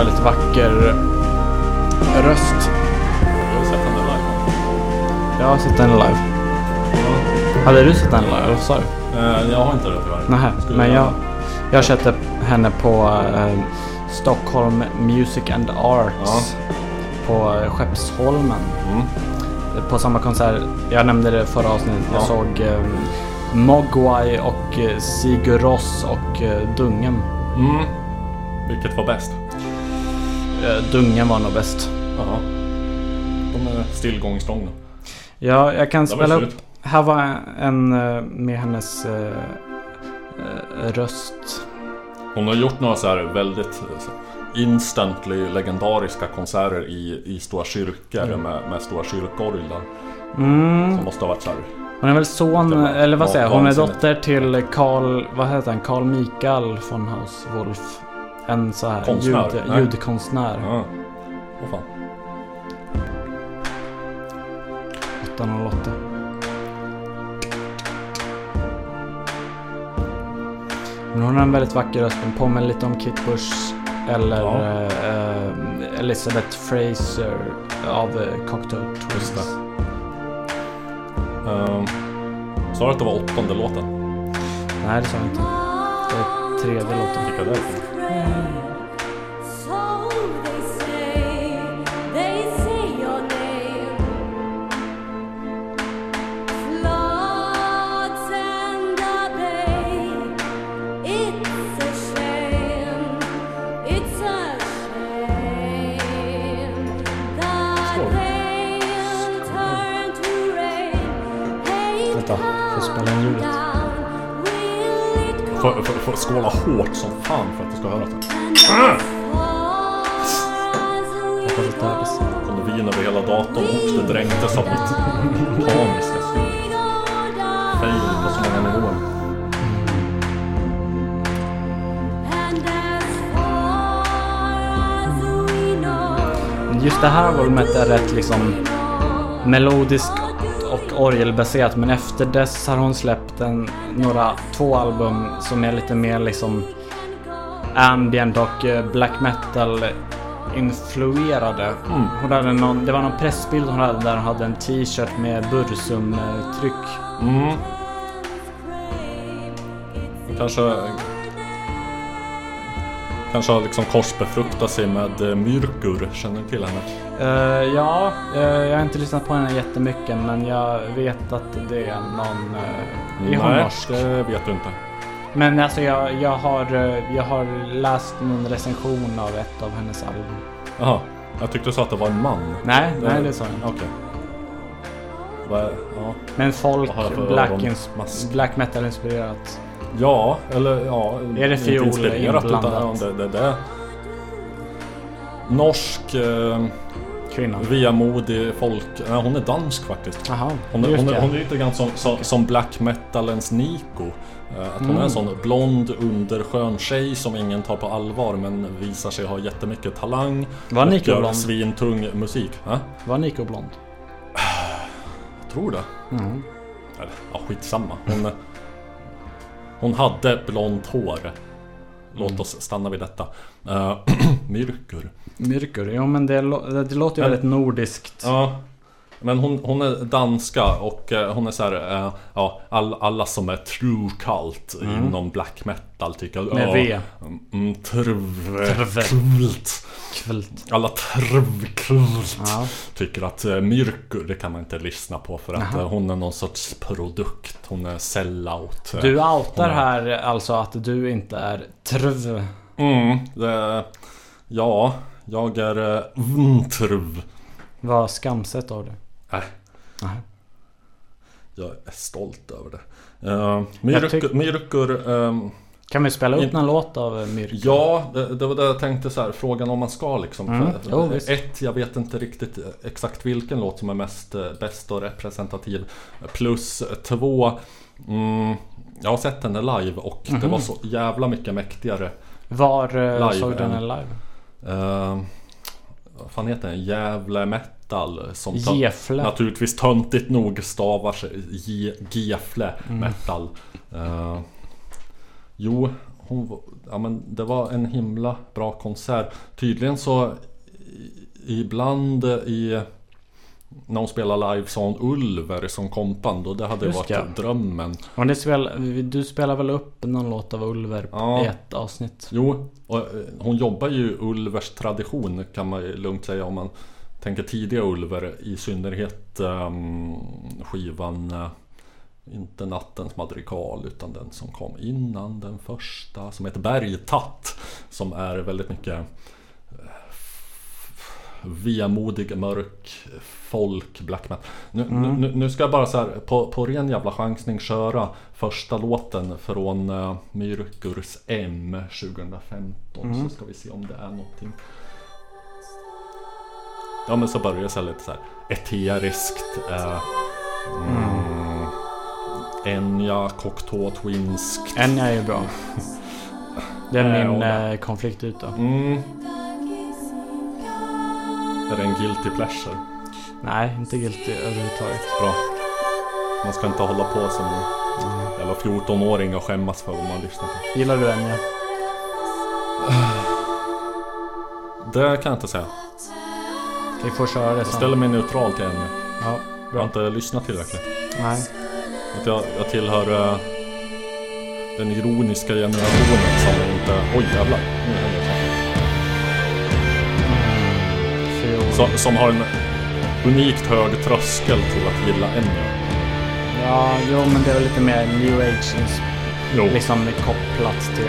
En väldigt vacker röst. Jag har sett henne live. Jag har sett den live. Hade du sett den live? Eller sa du? Eh, jag har inte det tyvärr. Nej, Skulle men jag- jag, köpte henne på eh, Stockholm Music and Arts. På eh, Skeppsholmen. Mm. På samma konsert. Jag nämnde det förra avsnittet. Jag Ja. såg eh, Mogwai och eh, Sigur Rós och eh, Dungen. Mm. Vilket var bäst? Eh, Dungen var nog bäst. Jaha. De är stillgångslånga. Ja, jag kan spela upp. Här var en eh, med hennes eh, eh, röst. Hon har gjort några så här väldigt så instantly legendariska konserter i, i stora kyrkor Mm. med, med stora kyrkorglar. Mm. Som måste ha varit så här. Hon är väl son, var eller vad säger jag? Hon är dotter till Karl, vad heter han? Karl Mikael von Hauswolf. En så här Konstnär? ljud, Nej. ljudkonstnär. Ja. Åh fan. 808. Men hon har en väldigt vacker röst. Den påminner lite om Kate Bush. Eller Ja. eh, eh, Elizabeth Fraser av eh, Cocktail Twins. Um, sa du att det var åttonde låten? Nej, det sa jag inte. Det är tredje låten. Vilka är Får, får, får skåla hårt som fan för att du ska höra det. Hoppas att det hördes. Kom det vin över hela datorn och det dränktes av mitt paniska fail på så många nivåer. Just det här albumet är rätt liksom melodiskt och orgelbaserat men efter dess har hon släppt en, några, två album som är lite mer liksom ambient och eh, black metal influerade. Hon hade någon, det var någon pressbild hon hade där hon hade en t-shirt med Bursum-tryck. Mm. Kanske... Kanske har liksom korsbefruktat sig med eh, Myrkur. Känner du till henne? Eh, ja, eh, jag har inte lyssnat på henne jättemycket men jag vet att det är någon... Uh, är hon Nej, norsk? det vet du inte. Men alltså jag, jag, har, eh, jag har läst någon recension av ett av hennes album. Jaha, jag tyckte du sa att det var en man. Nej, nej det sa jag inte. Okej. Vad- Ja. Men folk, black, black metal inspirerat. ja, eller ja... Är det fiol inblandat? Utan, det, det, det. Norsk, eh, Kvinna. vemodig folk. Nej, hon är dansk faktiskt. Jaha, Hon är, hon, är, hon är lite grann som, som, som black metalens Nico. Eh, Att hon Mm. är en sån blond underskön tjej som ingen tar på allvar men visar sig ha jättemycket talang. Var och Nico gör blond? svintung musik. Ja, Var Nico blond? jag tror det. Mm. Eller, ja, skitsamma. Hon, hon hade blont hår. Låt Mm. oss stanna vid detta. Uh, Myrkur. Myrkur, jo men det, lå- det, låter ju Men- väldigt nordiskt. Ja. Men hon, hon är danska och eh, hon är så här, eh, ja, all, alla som är true cult inom black metal tycker Mm. Med ja, V. Mm, trv, Trv. kult. Kvult. Alla trvkult Ja. tycker att uh, Myrkur, det kan man inte lyssna på för att Jaha. eh, hon är någon sorts produkt. Hon är sellout. eh. Du outar är- här alltså att du inte är trv. Mm, det, ja, jag är uh, vntrv. Vad skamset av det. Nej. Nej. Jag är stolt över det. Uh, Myrkur, tyck- Myrkur ehm, Kan vi spela upp In- någon låt av eh, Myrkur? Ja, det, det var det jag tänkte så här, frågan om man ska liksom. Mm, jo, ett, jag vet inte riktigt exakt vilken låt som är mest eh, bäst och representativ. Plus två, mm, jag har sett henne live och det Mhm. var så jävla mycket mäktigare. Var eh, Live, såg du den live? Uh, vad fan heter den? Jävla metal. Som Gefle. naturligtvis töntigt nog stavar sig Ge- Gefle Mm. metal. Eh, jo, hon, ja, men det var en himla bra konsert. Tydligen så i- ibland i när hon spelade live sa hon Ulver som kompand och det hade Just varit ja. drömmen. Och det spel, du spelar väl upp någon låt av Ulver Ja. i ett avsnitt? Jo, och eh, hon jobbar ju Ulvers tradition kan man lugnt säga om man tänker tidiga Ulver i synnerhet ehm, skivan uh, Inte nattens madrigal utan den som kom innan den första som heter Bergtatt. Som är väldigt mycket eh, vemodig, mörk, folk, black metal. Nu, nu, nu ska jag bara så här på, på ren jävla chansning köra första låten från uh, Myrkurs M 2015 så ska vi se om det är någonting. Ja men så börjar det så här lite så här eteriskt. Uh, mm. Enya, Cocteau Twinskt. Enya är ju bra. Det är Eh, min eh, konfliktyta. Mm. Är det en guilty pleasure? Nej, inte guilty överhuvudtaget. Bra. Man ska inte hålla på som jävla 14-åring och skämmas för vad man lyssnar på. Gillar du Enya? Det kan jag inte säga. Vi får köra det Jag sen. ställer mig neutral till henne. Ja, Jag har bra. inte lyssnat tillräckligt. Nej. Att jag, jag tillhör eh, den ironiska generationen som inte... Oj jävlar. Nu händer Som, som har en unikt hög tröskel till att gilla Enya. Ja, jo men det är väl lite mer new age ins- Jo. liksom kopplat till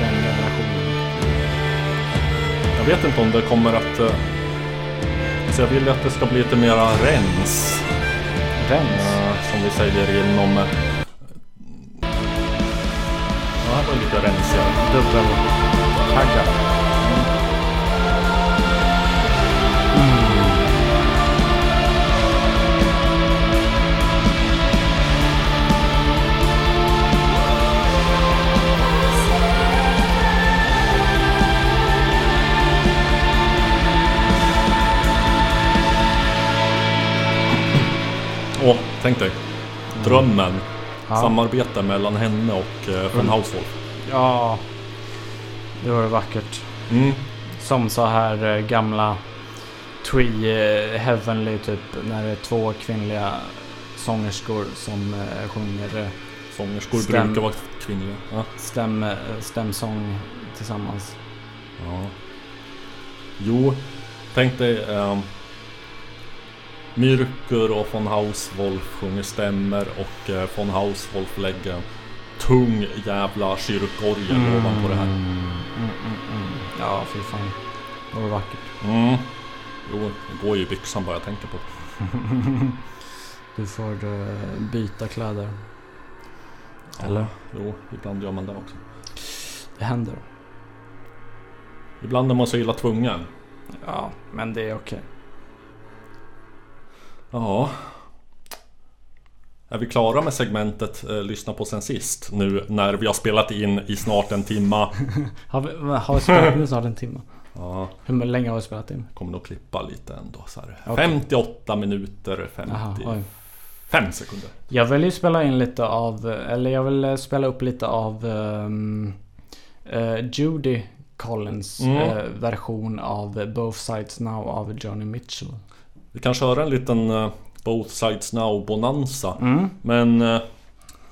den generationen. Jag vet inte om det kommer att... eh, Så jag vill att det ska bli lite mera rens. Rens? Som vi säger inom... eh, Ja, här var lite rensigare. Dubbeltaggat. Tänk dig. Drömmen. Ja. Samarbete mellan henne och eh, von Mm. Hauswolf. Ja, det var vackert. Mm. Som så här eh, gamla Twee eh, Heavenly typ när det är två kvinnliga sångerskor som eh, sjunger eh, Sångerskor Stäm. brukar vara kvinnliga. Ja. stäm, stämsång tillsammans. Ja. Jo, tänk dig um, Myrkur och von Hauswolf sjunger stämmer och uh, von Hauswolf lägger tung jävla kyrkorgel ovanpå det här. Mm, mm, mm. Ja, fy fan. Det var vackert. Mm. Jo, det går ju i byxan bara jag tänker på det. Du får eh, byta kläder. Eller? Jo, ibland gör man det också. Det händer. Ibland är man så illa tvungen. Ja, men det är okej. Ja. Är vi klara med segmentet eh, Lyssna på sen sist? Nu när vi har spelat in i snart en timma. Har vi, har vi spelat in snart en timme? Ja, Hur länge har vi spelat in? kommer nog klippa lite ändå. Så här. Okej. 58 minuter, Jaha, 55 oj. sekunder. Jag vill ju spela in lite av, eller jag vill eh, spela upp lite av um, Judy Collins Mm. eh, version av Both Sides Now av Johnny Mitchell. Vi kan köra en liten eh, Both Sides Now Bonanza. Mm. Men eh,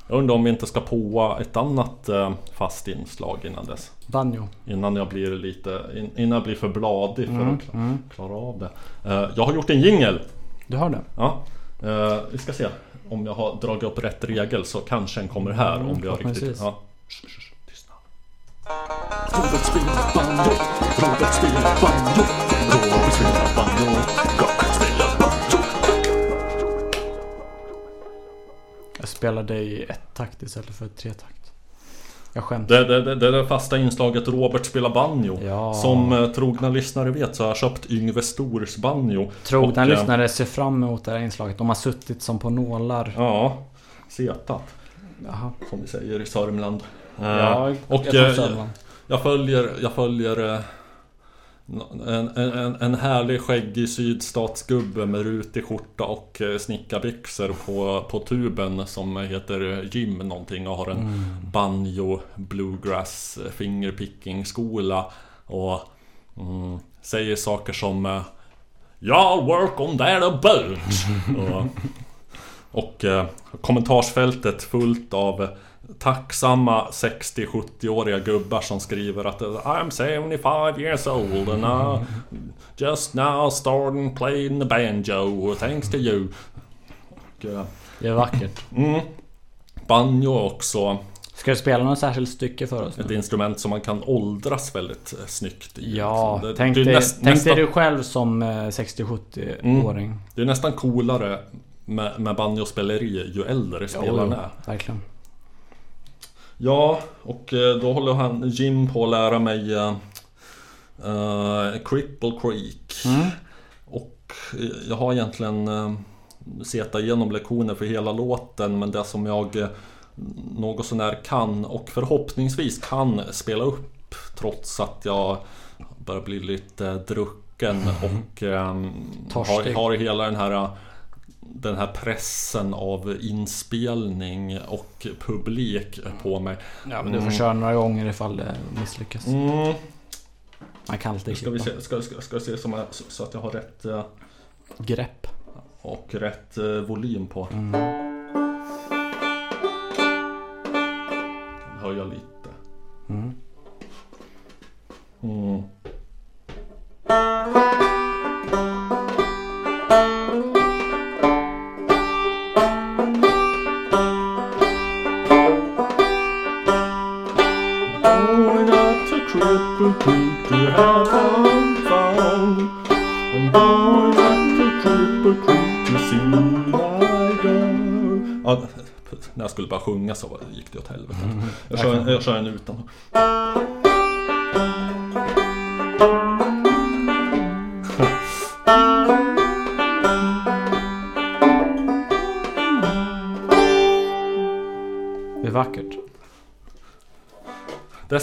jag undrar om vi inte ska påa ett annat eh, fast inslag innan dess. Banjo. Innan jag blir lite, in, innan jag blir för bladig för Mm, att kla- mm. klara av det. Jag har gjort en jingel. Du har det? Ja, vi ska se om jag har dragit upp rätt regel så kanske en kommer här Mm, om vi har riktigt... Ja. Tystnad. Robert spelar banjo, Robert spelar banjo, Robert spelar banjo, Jag spelade i ett takt istället för tre takt. Jag skäms. Det, det, det, det är det fasta inslaget Robert spelar banjo. Ja. Som eh, trogna lyssnare vet så har jag köpt Yngve Stors banjo. Trogna Och, eh, lyssnare ser fram emot det här inslaget. De har suttit som på nålar. Ja, setat. Jaha. Som vi säger i Sörmland. Eh, Ja, och jag från eh, Sörmland. Jag följer, jag följer eh, en, en, en härlig skäggig sydstatsgubbe med rutig skjorta och eh, snickarbyxor på, på tuben som heter Jim någonting och har en Mm. banjo, bluegrass, eh, fingerpicking skola och mm, säger saker som eh, Y'all work on that a boat! och och eh, kommentarsfältet fullt av tacksamma 60-70-åriga gubbar som skriver att I'm 75 years old and I just now starting playing the banjo thanks to you. Eh, Det är vackert. mm, banjo också Ska du spela något särskilt stycke för oss? ett Nu? instrument som man kan åldras väldigt eh, snyggt i. Ja. Det- tänk, det dig, näst- tänk nästan- dig du själv som eh, 60-70-åring. Det är nästan coolare med, med banjospeleri ju äldre spelaren är. verkligen. Ja, och eh, då håller han, Jim på att lära mig uh, Cripple Creek. Mm. Och jag har egentligen uh, sett igenom lektioner för hela låten men det som jag uh, något sånär kan och förhoppningsvis kan spela upp trots att jag börjar bli lite drucken och um, har, har hela den här den här pressen av inspelning och publik på mig. Ja, men du får köra några gånger ifall det misslyckas. Mm. Man kan alltid Ska vi se, ska, ska, ska se som jag, så, så att jag har rätt Grepp. och rätt eh, volym på. Mm.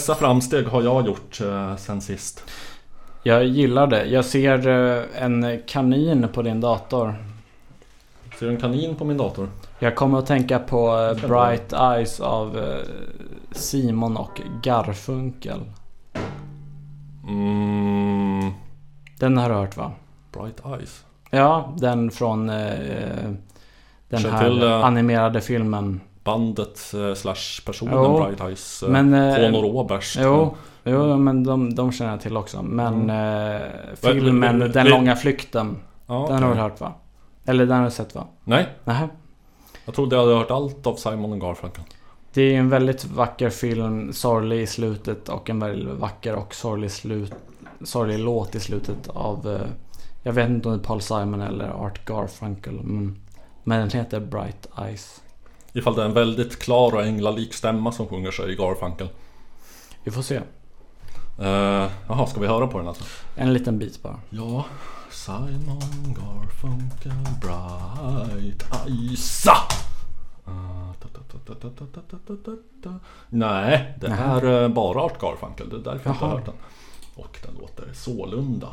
Dessa framsteg har jag gjort eh, sen sist. Jag gillar det. Jag ser eh, en kanin på din dator. Ser du en kanin på min dator? Jag kommer att tänka på eh, Bright Eyes av Simon och Garfunkel. Mm, Den har du hört va? bright eyes. Ja, den från eh, den Känner här till, animerade filmen. Bandet eh, slash personen Jo, Bright Eyes. Eh, men, eh, Conor Oberst. Jo, jo men de, de känner jag till också. Men eh, filmen men- Den det- långa flykten. Ja, Den har du hört va? Eller den har du sett va? Nej, Nähä. jag trodde jag hade hört allt av Simon och Garfunkel. Det är en väldigt vacker film, sorglig i slutet och en väldigt vacker och sorglig, slut, sorglig låt i slutet av... eh, Jag vet inte om det är Paul Simon eller Art Garfunkel. Men, men den heter Bright Eyes. Ifall det är en väldigt klar och änglalik stämma som sjunger sig i Garfunkel. Vi får se. Eh, jaha, uh, ska vi höra på den alltså? En liten bit bara. Ja. Simon Garfunkel Bright Isa. Ah! Ah, Nej, det här är eh, bara Art Garfunkel. Det är därför jag inte har hört den. Och den låter sålunda.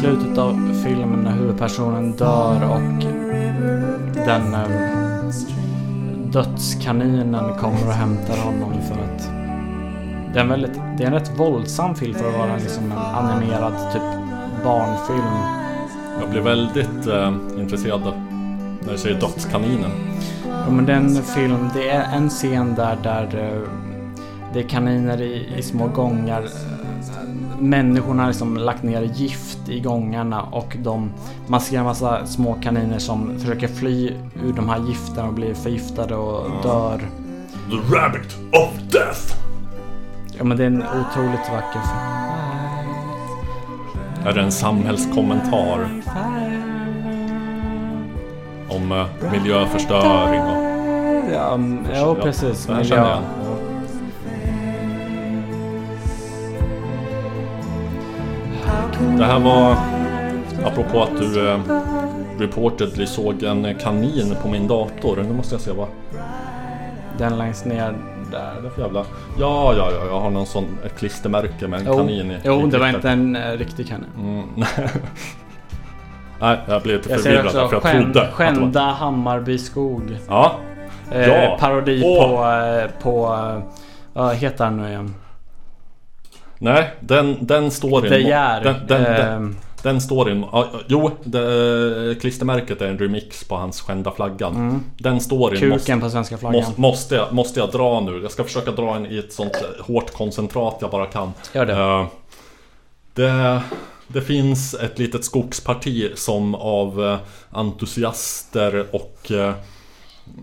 Slutet av filmen när huvudpersonen dör och den eh, dödskaninen kommer och hämtar honom för att det är en väldigt, det är en rätt våldsam film för att vara liksom en animerad typ barnfilm. Jag blir väldigt eh, intresserad när du säger Dödskaninen. Ja, men det är en film, det är en scen där, där eh, det är kaniner i, i små gångar. Människorna har liksom lagt ner gift i gångarna och de, man ser en massa små kaniner som försöker fly ur de här gifterna och blir förgiftade och dör. The Rabbit of Death! Ja men det är en otroligt vacker film. Är det en samhällskommentar om eh, miljöförstöring och... Ja, mm, ja precis. känner Miljö. Det här var apropå att du eh, reportedly såg en kanin på min dator. Nu måste jag se vad Den längst ner det där. är för jävla... Ja, ja, ja, jag har någon sån ett klistermärke med en Jo, kanin i. jo i det var inte en eh, riktig kanin. Mm. Nej, jag blev lite Jag förvirrad där, också för jag trodde Skän, att det var... Skända Hammarby skog. Ja, Eh, Ja. Parodi Åh. på... Eh, på eh, vad heter han nu igen? Nej, den, den står i... De Geer. Den, den, den, Ehm, den står i... en- ja, Jo, det, klistermärket är en remix på hans skända flaggan. Den står i... en- måste- kuken på svenska flaggan. Måste, måste, jag, måste jag dra nu? Jag ska försöka dra en i ett sånt eh, hårt koncentrat jag bara kan. Gör det. Eh, det, det finns ett litet skogsparti som av eh, entusiaster och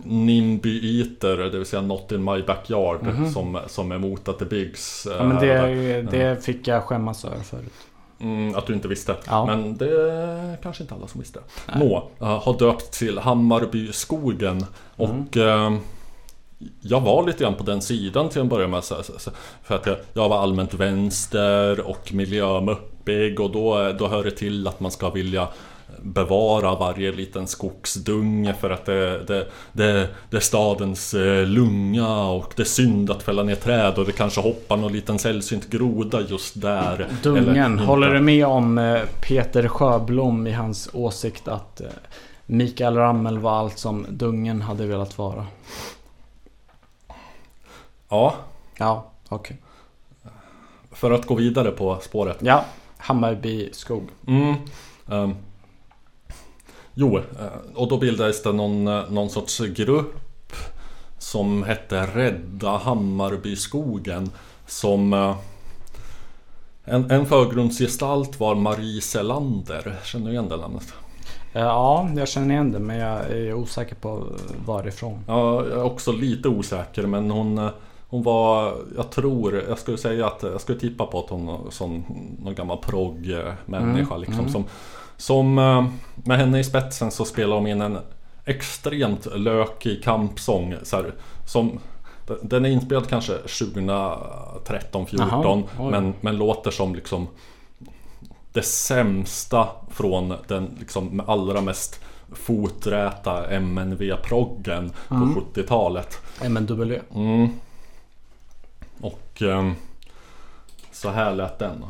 uh, NIMBY-iter, det vill säga Not in my backyard, som, som är emot att det byggs. eh. Ja, men det, det fick jag skämmas över förut. Mm, att du inte visste. Ja. Men det kanske inte alla som visste. Nå, eh, har döpt till Hammarbyskogen. Och eh, jag var lite grann på den sidan till en början med. Så, så, så, för att jag, jag var allmänt vänster och miljömuppig. Och då, då hör det till att man ska vilja bevara varje liten skogsdunge för att det, det, det, det är stadens eh, lunga och det är synd att fälla ner träd och det kanske hoppar någon liten sällsynt groda just där. Dungen, håller du med om eh, Peter Sjöblom i hans åsikt att eh, Mikael Ramel var allt som Dungen hade velat vara? Ja, Ja, okej. för att gå vidare på spåret. Ja, Hammarby skog. Mm. ehm, jo, eh, och då bildades det någon, eh, någon sorts grupp som hette Rädda Hammarbyskogen. Som eh, en, en förgrundsgestalt var Marie Selander. Känner du igen det namnet? Ja, jag känner igen det men jag är osäker på varifrån. Ja, jag är också lite osäker men hon Hon var, jag tror, jag skulle säga att jag skulle tippa på att hon var sån, någon gammal progg-människa Mm, liksom som Som eh, med henne i spetsen så spelar de in en extremt lökig kampsång så här, som Den är inspelad kanske 2013, 14 Jaha, oj. men, men låter som liksom det sämsta från den liksom allra mest foträta MNV-proggen på Mm. 70-talet. MNW. Mm. Och ehm, så här lät den.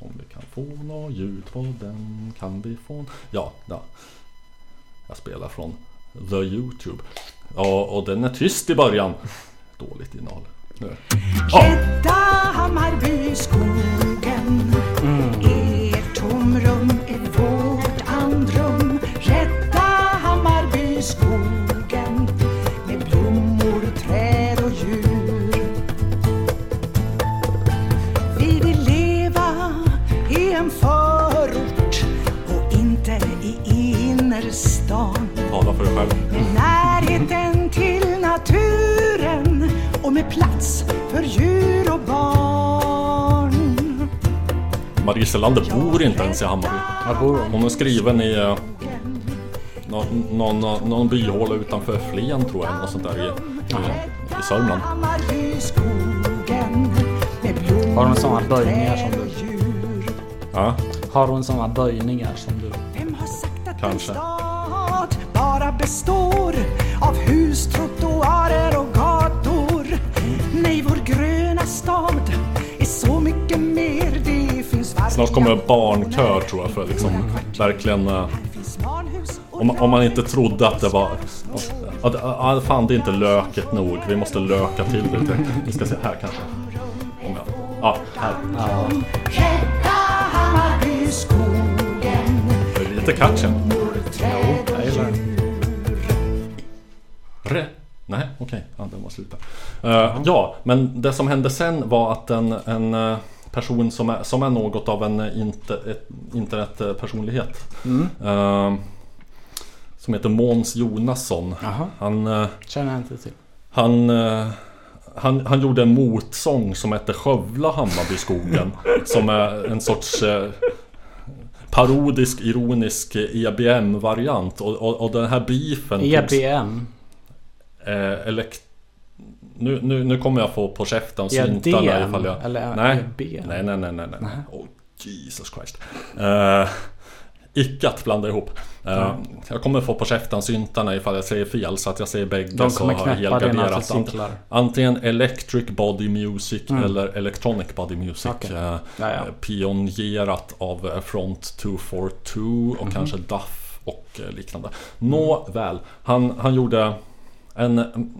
Om vi kan få något ljud på den kan vi få... Ja, ja. Jag spelar från The Youtube. Ja, och den är tyst i början. Dåligt innehåll. Nu. Ja, innerstan tala för dig själv. med närheten till naturen och med plats för djur och barn. Marie Selander bor inte ens i Hammarby. Var bor hon? Hon är skriven i eh, någon, någon, någon byhåla utanför Flen tror jag. Något sånt där i, i, i Sörmland. Hammarbyskogen med blommor, Har hon såna böjningar som du? Ja, Har hon såna böjningar som du? Vem har sagt att Kanske. stad snart kommer barnkör tror jag för liksom verkligen eh, om, om man inte trodde att det var... Att, att, fan det är inte löket nog, vi måste löka till det. Vi ska se här kanske. Om jag, ja, här. Det är lite catchy. träd och djur. Re? Nej, okej. Ja, den var slut där. Eh, ja, men det som hände sen var att en, en eh, person som är, som är något av en inter, internetpersonlighet. eh, som heter Måns Jonasson. Han, eh, Känner jag inte till. han, eh, han, han gjorde en motsång som hette Skövla Hammarbyskogen. som är en sorts eh, parodisk, ironisk EBM-variant. Och, och, och den här beefen E togs- EBM. Eh, elekt... nu, nu, nu kommer jag få på käften EDM, slintarna ifall jag... eller nej. EB? nej, nej, nej, nej, nej. Oh, Jesus Christ. Eh, icke att blanda ihop. Eh, Jag kommer få på käften syntarna ifall jag säger fel så att jag säger bägge De så har jag helgarderat. Ant-. Antingen Electric Body Music eller Electronic Body Music. Mm. Okej. Eh, Ja, ja. Pionjerat av Front 242 Mhm. och kanske Duff och liknande. Nåväl, han, han gjorde en mm,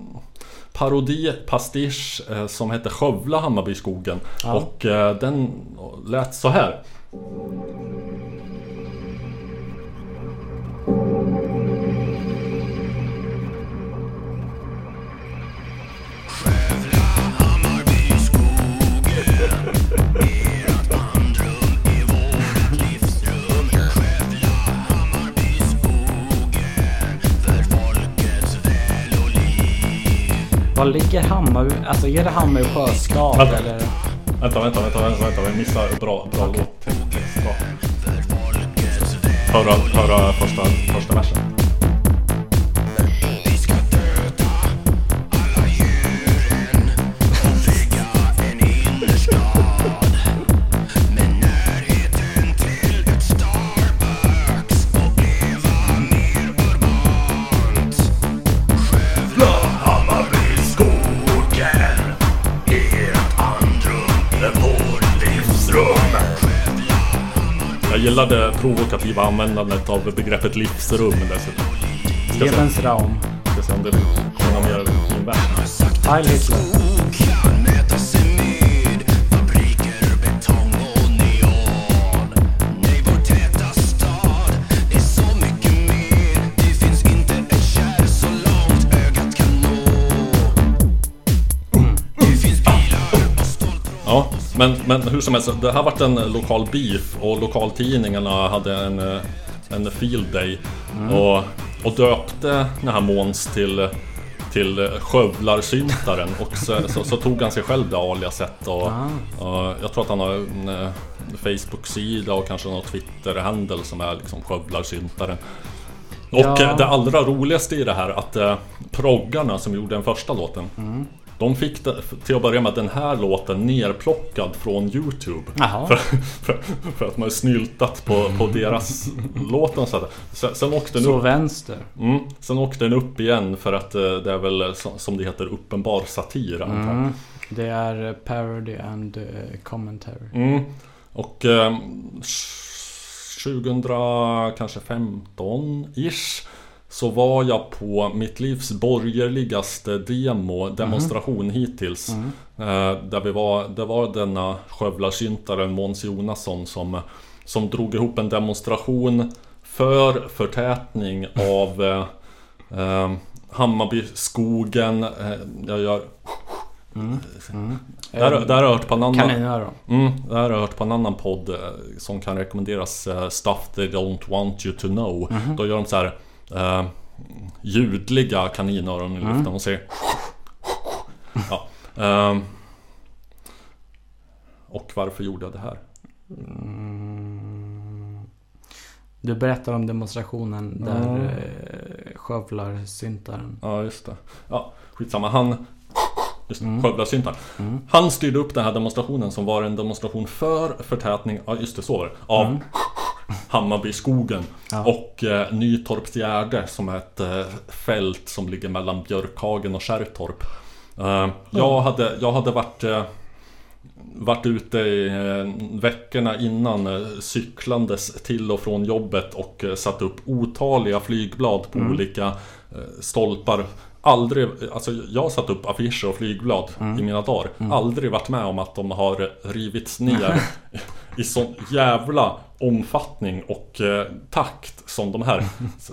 parodi, pastisch eh, som hette Skövla Hammarbyskogen. Ja. Och eh, den lät så här. Var ligger Hammarby? Alltså är det Hammarby sjöstad Vänta. eller? Vänta, vänta, vänta, vänta, vänta vi missar bra, bra låttext. Bra. Höra, höra första, första versen. Gillar det provokativa användandet av begreppet livsrum dessutom. Lebensraum. ska se om det kommer någon mer i vers. Heil Hitler. Men, men hur som helst, det här varit en lokal beef och lokaltidningarna hade en, en field day och, och döpte den här Måns till till skövlarsyntaren och så, så, så tog han sig själv det aliaset och, och jag tror att han har en eh, Facebook-sida och kanske någon Twitter-handel som är liksom skövlarsyntaren. Och Ja. det allra roligaste i det här att eh, proggarna som gjorde den första låten De fick det, till att börja med den här låten nerplockad från Youtube för, för, för att man är snyltat på, på deras låten så att, sen, sen åkte den Så upp vänster. mm, Sen åkte den upp igen för att eh, det är väl eh, som- det heter uppenbar satir. Mm. Det är eh, parody and commentary. Mm. Och eh, 2000 kanske 15 ish så var jag på mitt livs borgerligaste demo, demonstration hittills. Eh, där vi var, det var denna skövlarsyntaren Måns Jonasson som, som drog ihop en demonstration för förtätning av eh, eh, Hammarbyskogen. Eh, jag gör... Det här, det här har jag hört på en annan... Mm, det här har jag hört på en annan podd eh, som kan rekommenderas eh, Stuff they don't want you to know. Då gör de så här eh, ljudliga kaninöron i luften och säger ja, ehm. Och varför gjorde jag det här? Du berättar om demonstrationen där Mm. eh, skövlarsyntaren. Ja just det. Ja, skitsamma. Han Just mm. Skövlarsyntaren. Han styrde upp den här demonstrationen som var en demonstration för förtätning, ja just det, så var det, av Hammarbyskogen Ja. och eh, Nytorpsgärde som är ett eh, fält som ligger mellan Björkhagen och Kärrtorp. Eh, jag, hade, jag hade varit eh, varit ute i eh, veckorna innan eh, cyklandes till och från jobbet och eh, satt upp otaliga flygblad på olika eh, stolpar. Aldrig, alltså jag har satt upp affischer och flygblad i mina dagar. Aldrig varit med om att de har rivits ner i sån jävla omfattning och eh, takt som de här. Så,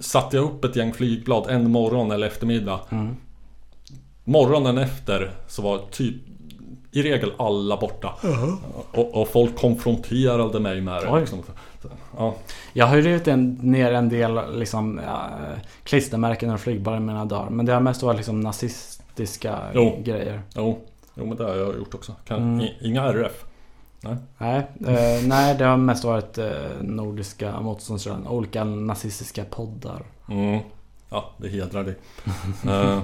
satte jag upp ett gäng flygblad en morgon eller eftermiddag. Morgonen efter så var typ i regel alla borta. Och, och folk konfronterade mig med det. Liksom. Ja. Jag har ju rivit ner en del liksom, ja, klistermärken och flygblad i mina dagar. Men det har mest varit liksom nazistiska Jo. grejer. Jo, jo, men det har jag gjort också. Kan, Mm. inga RF. Nej, eh, nej, det har mest varit eh, nordiska motståndsrörelser. Olika nazistiska poddar. Mm. Ja, det hedrar dig. Eh,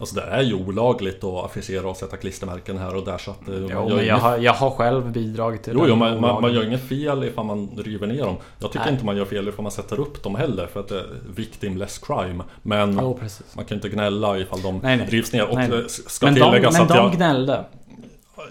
Alltså det är ju olagligt att affischera och sätta klistermärken här och där så att... eh, Jo, jag inget- har, jag har själv bidragit till Jo, den jo man, man, man gör inget fel ifall man river ner dem. Jag tycker Nej. inte man gör fel ifall man sätter upp dem heller för att det är victimless crime. Men precis. man kan inte gnälla ifall de Nej, nej. rivs ner. Och Nej, nej. det ska Men de, tilläggas men att de jag, gnällde.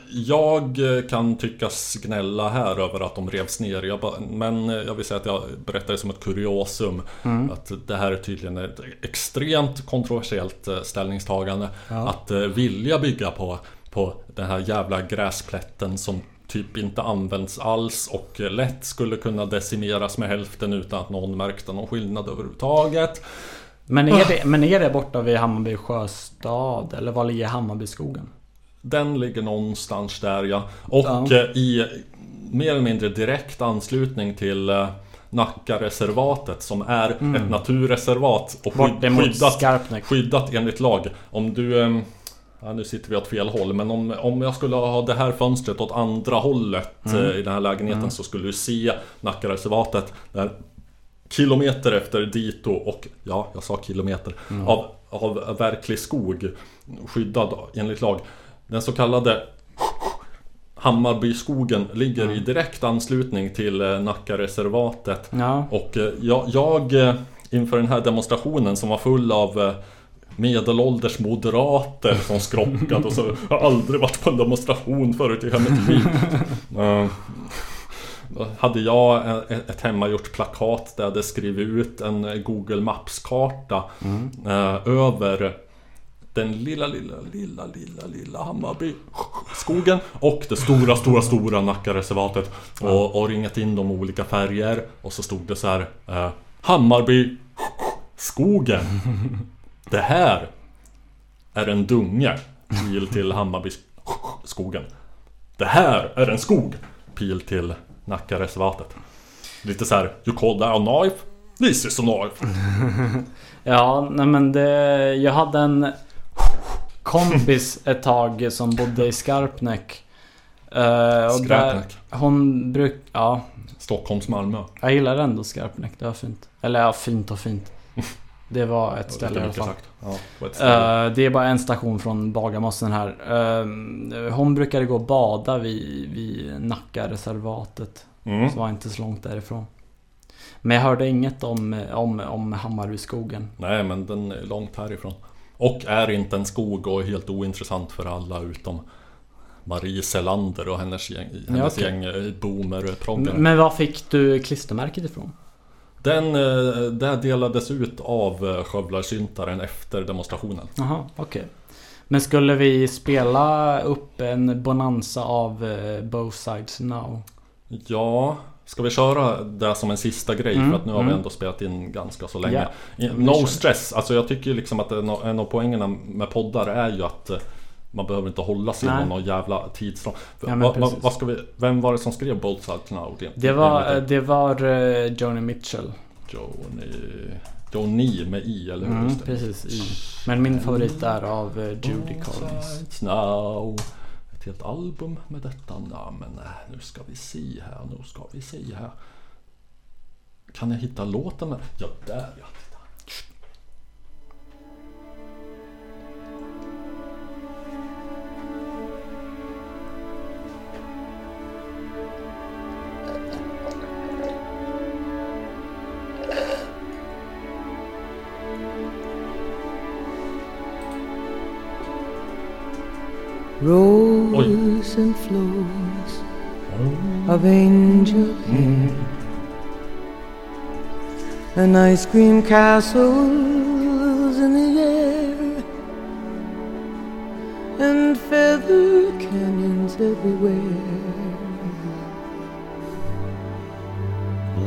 Jag kan tyckas gnälla här över att de revs ner. Jag bara, men jag vill säga att jag berättar det som ett kuriosum. Mm. Att det här är tydligen ett extremt kontroversiellt eh, ställningstagande. Ja. Att eh, vilja bygga på, på den här jävla gräsplätten som typ inte används alls och lätt skulle kunna decimeras med hälften utan att någon märkte någon skillnad överhuvudtaget. Men är, det, men är det borta vid Hammarby sjöstad? Eller var ligger Hammarbyskogen? Den ligger någonstans där ja. Och Ja. eh, i mer eller mindre direkt anslutning till eh, Nackareservatet som är ett naturreservat och skydd, skyddat, skyddat enligt lag. Om du... Ja, nu sitter vi åt fel håll men om, om jag skulle ha det här fönstret åt andra hållet Mm. eh, i den här lägenheten så skulle du se Nackareservatet där Kilometer efter dito och ja, jag sa kilometer Mm. av, av verklig skog Skyddad enligt lag Den så kallade Hammarbyskogen ligger Mm. i direkt anslutning till eh, Nackareservatet Ja. och eh, jag, jag eh, inför den här demonstrationen som var full av Medelålders moderater som skrockade och så Jag har aldrig varit på en demonstration förut i hela mitt liv hade jag ett hemmagjort plakat där jag hade skrivit ut en Google Maps-karta eh, över den lilla, lilla, lilla, lilla, lilla Hammarby skogen och det stora, stora, stora Nackareservatet. Och, och ringat in de olika färger och så stod det så här eh, Hammarby skogen. Det här är en dunge Pil till Hammarby skogen. Det här är en skog Pil till Nackareservatet. Lite så här You call that a knife? This is a knife. Ja, nej men det... Jag hade en kompis ett tag som bodde i Skarpnäck. Eh, och där, hon bruk... Ja, Stockholms Malmö jag gillar ändå Skarpnäck. Det var fint. Eller ja, fint och fint. Det var ett ställe i alla fall. Ja, ställe. Eh, det är bara en station från Bagarmossen här. Eh, hon brukade gå och bada vid, vid Nackareservatet. Mm. Som var inte så långt därifrån. Men jag hörde inget om, om, om Hammarbyskogen. Nej men den är långt härifrån Och är inte en skog och är helt ointressant för alla utom Marie Selander och hennes gäng, hennes okej. gäng eh, boomer-proggar Men, men var fick du klistermärket ifrån? Den eh, där delades ut av eh, skövlarsyntaren efter demonstrationen Jaha, okej. Men skulle vi spela upp en bonanza av eh, Both Sides Now? Ja Ska vi köra det som en sista grej Mm, för att nu har vi mm. ändå spelat in ganska så länge vi No stress, alltså jag tycker liksom att en av, poängerna med poddar är ju att eh, man behöver inte hålla sig inom någon jävla tidsram. Ja, Va- va- vad ska vi, vem var det som skrev Both Sides Now? Det var, det var eh, Joni Mitchell. Joni... Joni med i, eller hur? Mm, precis. I. Men min favorit är av eh, Judy Collins. Now. Ett helt album med detta namn. Eh, nu ska vi se här, nu ska vi se här. Kan jag hitta låten? Med? Ja, där ja. Roll And flows of angel hair and ice cream castles in the air and feather canyons everywhere.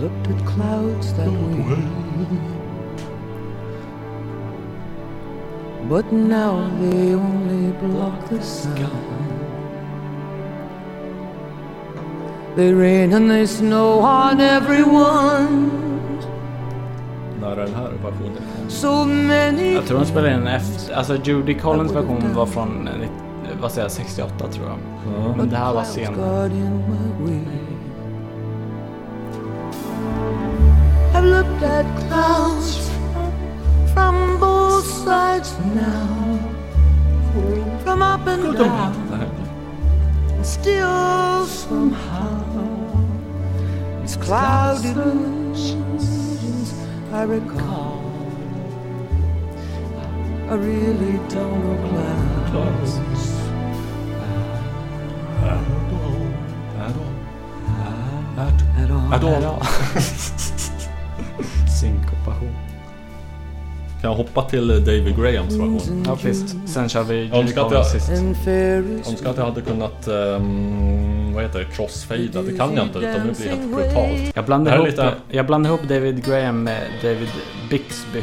Looked at clouds that way. But now they only block the sun. They rain and they snow on everyone. När är den här versionen? So many Jag tror de spelade in efter... Alltså Judy Collins version var från... Vad säger jag? 68 tror jag. Men det här var senare. I've looked at clouds from both sides now. them up and down. Still somehow these cloud illusions I recall. I really don't know clouds. At all. Synkopation. Kan jag hoppa till David Grahams version? Ja visst. Sen kör vi jag- Collins sist. Jag önskar att jag hade kunnat, um, vad heter det, crossfada. Det kan jag inte utan nu blir det helt brutalt. Jag blandar, Det ihop, lite- jag blandar ihop David Graham med David Bixby.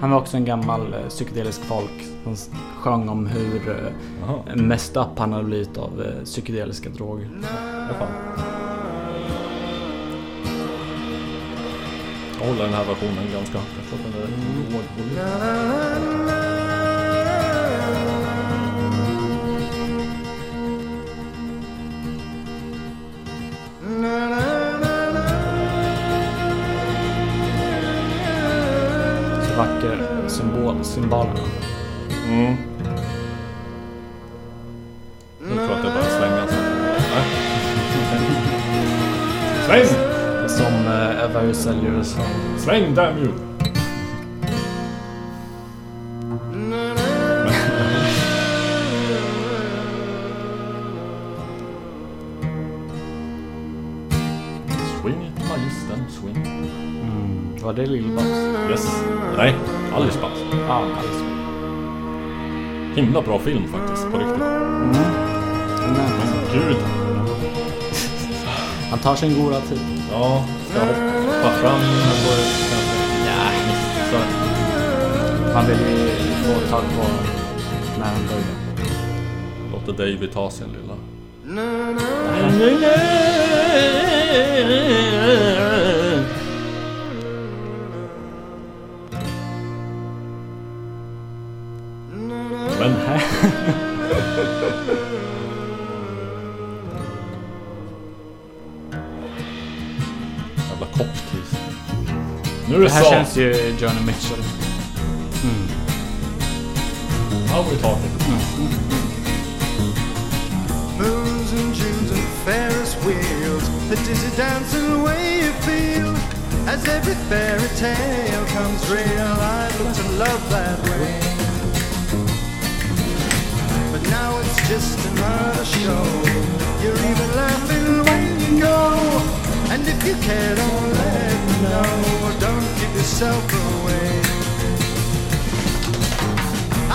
Han var också en gammal eh, psykedelisk folk som sjöng om hur eh, messed up han hade blivit av eh, psykedeliska droger. ja. Jag håller den här versionen ganska högt. Jag tror att den är låg volym. Vacker symbol, symbolerna. Mm. Nu tror jag att det börjar svänga. Så. Nej. Sväng! Som eh, Eva Husseljer sa. Sväng damn you! Swing it magistern, swing. Mm, var det Lill-Babs? Himla bra film faktiskt, på riktigt. Men, Gud. han tar sin goda tid. Ja, ska hoppa fram eller kanske Ja, missa? man vill ju få tag på när han börjar. Låter David ta sin lilla... Men här så! känns ju Johnny Mitchell. Now we're talking. Hmm. Moons and Junes and Ferris wheels, the dizzy dancing way you feel. As every fairy tale comes real, I look to love that way. But now it's just another show. You're even laughing when you go. And if you care, don't let me know. Don't give yourself away.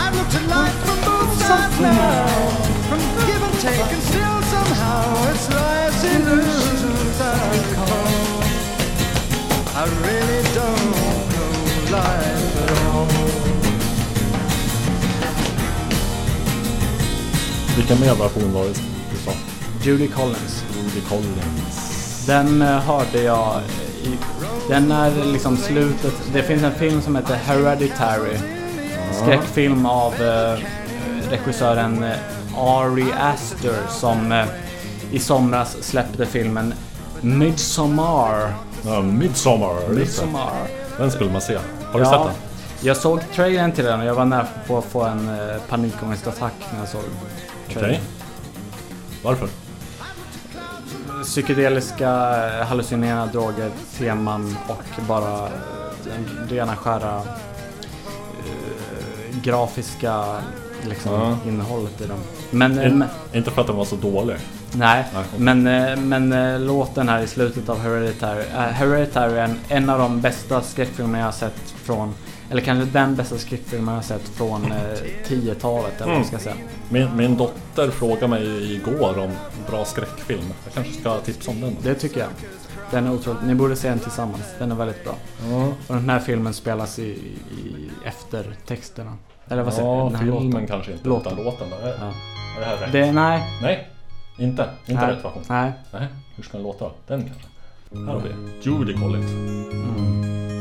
I've looked at life from both sides now, from give and take, and still somehow it's life's illusions I recall. I really don't know life at all. Vilken mer version var det du sa? Judy Collins. Rudy Collins. Den eh, hörde jag i... Den är liksom slutet. Det finns en film som heter Hereditary. Skräckfilm av eh, regissören eh, Ari Aster som eh, i somras släppte filmen Midsommar. Ja, Midsommar. Midsommar. Den skulle man se. Har du sett den? Jag såg trailern till den och jag var nära på att få en eh, panikångestattack när jag såg Okej. trailern. Varför? Psykedeliska, eh, hallucinerande droger, teman och bara eh, den rena skära eh, grafiska liksom, Ja. innehållet i dem. Men, eh, In, men inte för att den var så dålig. nej, Nej. men, eh, men eh, låten här i slutet av Hereditary, Hereditary är en, en av de bästa skräckfilmer jag har sett från, eller kanske den bästa skräckfilmen jag har sett från eh, 10-talet eller vad man ska säga. Min, min dotter frågade mig igår om bra skräckfilm. Jag kanske ska tipsa om den. Det tycker jag. Den är otroligt, ni borde se den tillsammans, den är väldigt bra. Ja, Och den här filmen spelas i, i eftertexterna. Eller vad säger ja jag? Den här filmen låten. kanske inte, Låten. utan låten. Är, Ja. är det här rätt? Det, nej. Nej, inte. Inte nej. rätt version. Nej. Nej, hur ska den låta då? Den kanske? Här har vi Judy Collins. Mm.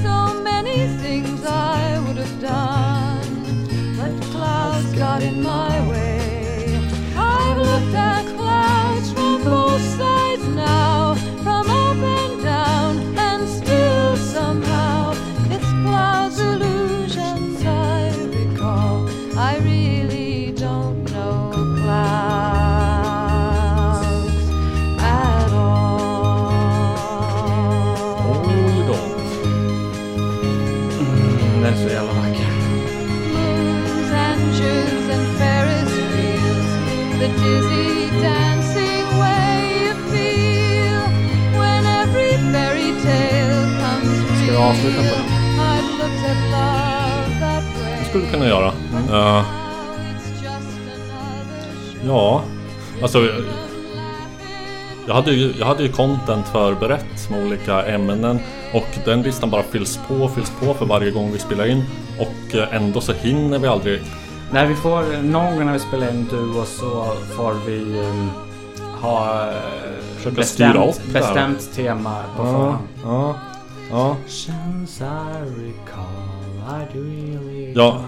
on, but clouds got in my way. Avsluta på den? Det skulle vi kunna göra. Mm. Eh, Now it's just another ja, alltså... Jag hade, ju, jag hade ju content förberett med olika ämnen och den listan bara fylls på och fylls på för varje gång vi spelar in. Och eh, ändå så hinner vi aldrig... När vi får, någon gång när vi spelar in duo så får vi um, ha uh, Försöka styra upp bestämt, bestämt tema på Ja, förhand. ja, ja. Ja.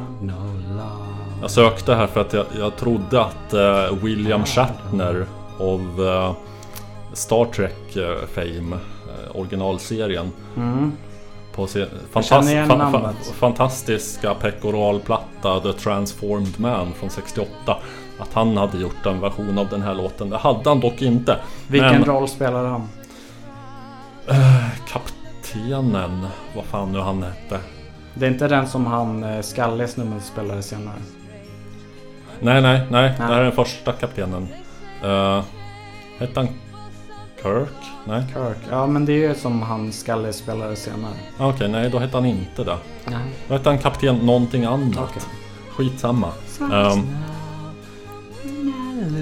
love. Jag sökte här för att jag, jag trodde att eh, William Shatner av eh, Star Trek eh, Fame, eh, originalserien. Mm. På känner fantast, fa, fa, fantastiska pekoralplatta The Transformed Man från 68. Att han hade gjort en version av den här låten. Det hade han dock inte. Vilken Men- roll spelar han? Kaptenen, vad fan nu han hette. Det är inte den som han uh, skalliga snubben spelade senare. Nej, nej, nej. Det Nej. här är den första kaptenen. Uh, hette han Kirk? Nej. Kirk. Ja men det är ju som han skalliga spelade senare. Ah, Okej, nej då hette han inte det. Nej. Då hette han kapten någonting annat. Okej. Skitsamma. Ehm,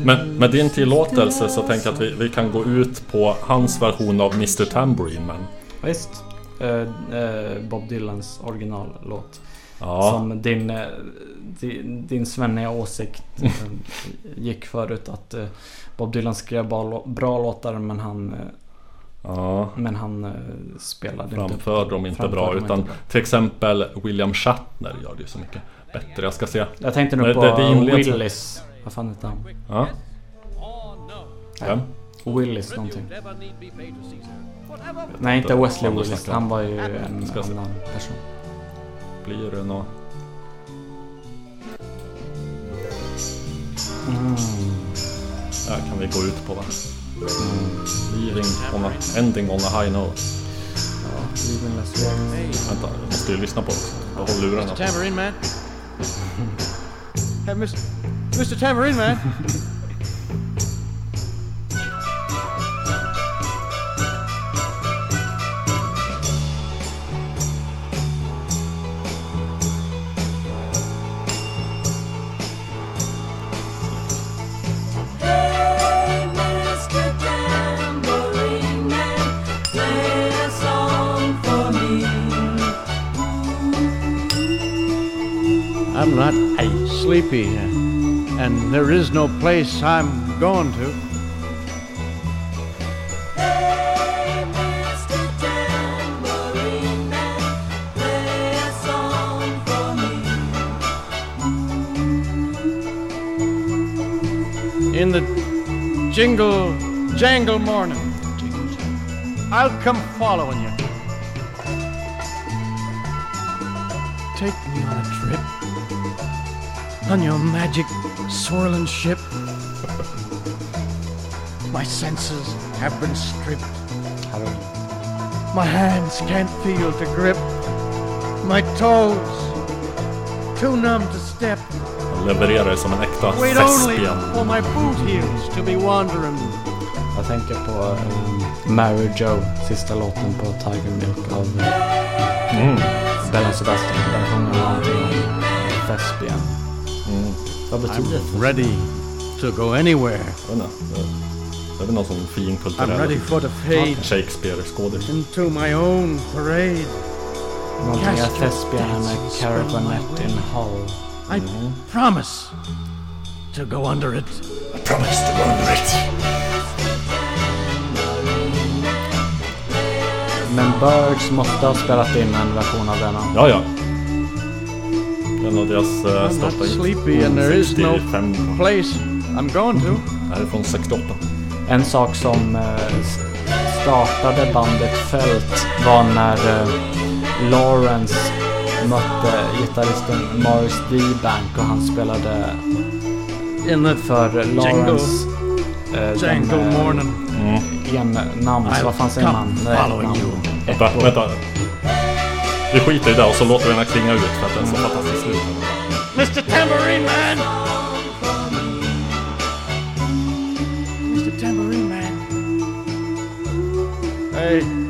men med din tillåtelse så tänker jag att vi, vi kan gå ut på hans version av Mr Tambourine Man. Visst. Eh, eh, Bob Dylans originallåt. Ja, Som din, eh, din, din svenniga åsikt gick förut att Bob Dylan skrev bra, lå- bra låtar men han, ja. men han spelade Framförde dem inte bra dem utan inte bra. till exempel William Shatner gör det ju så mycket bättre. Jag ska se. Jag tänkte nog Det- på det- Willis. Vad fan heter han? Ja. Vem? Willis någonting. Nej inte Wesley Willis. Han var ju en Ska se. annan person. Blir det nå... Mm. Ja, kan vi gå ut på va? Leaving on a, ending on a high note. Liv in Las Vegas. Vänta, jag måste ju lyssna på det också. Jag håller lurarna på. Tambourine Man. Hey, Mr. Mr. Tambourine Man. I'm not sleepy, uh, and there is no place I'm going to. In the jingle jangle morning, I'll come following you. On your magic swirling ship. My senses have been stripped. My hands can't feel to grip. My toes too numb to step. Han levererar som en äkta Wait only thespian. for my boot heels to be wandering. Jag tänker på um, Mary Joe, sista låten på Tiger Milk av uh, Mm. Bella Sebastian. Där sjunger han någonting om thespian. Mm. Vad betyder I'm det? ready to go anywhere. Jag vet inte. det- är väl någon sån fin I'm ready kulturell for the fade Shakespeare-skådis. into my own parade. Någonting your thespian dancing caravanette in Hull. I promise to go under it. Promise to go under it. Men Birds måste ha spelat in en version av denna. Ja, ja. En av deras uh, I'm största hits. sleepy and there is no 65. place I'm going to. Det här är från 68. En sak som s- startade bandet Felt var när eh, Lawrence mötte gitarristen Morris D-Bank och han spelade In the för Lawrence eh, jangle den, eh, morning. Mm. en namn, vad fan säger come man? Following you. Vänta. Vi skiter i det och så låter vi den klinga ut för att den är så fantastiskt. Mr Tambourine Man! Mr Tambourine Man! Hey!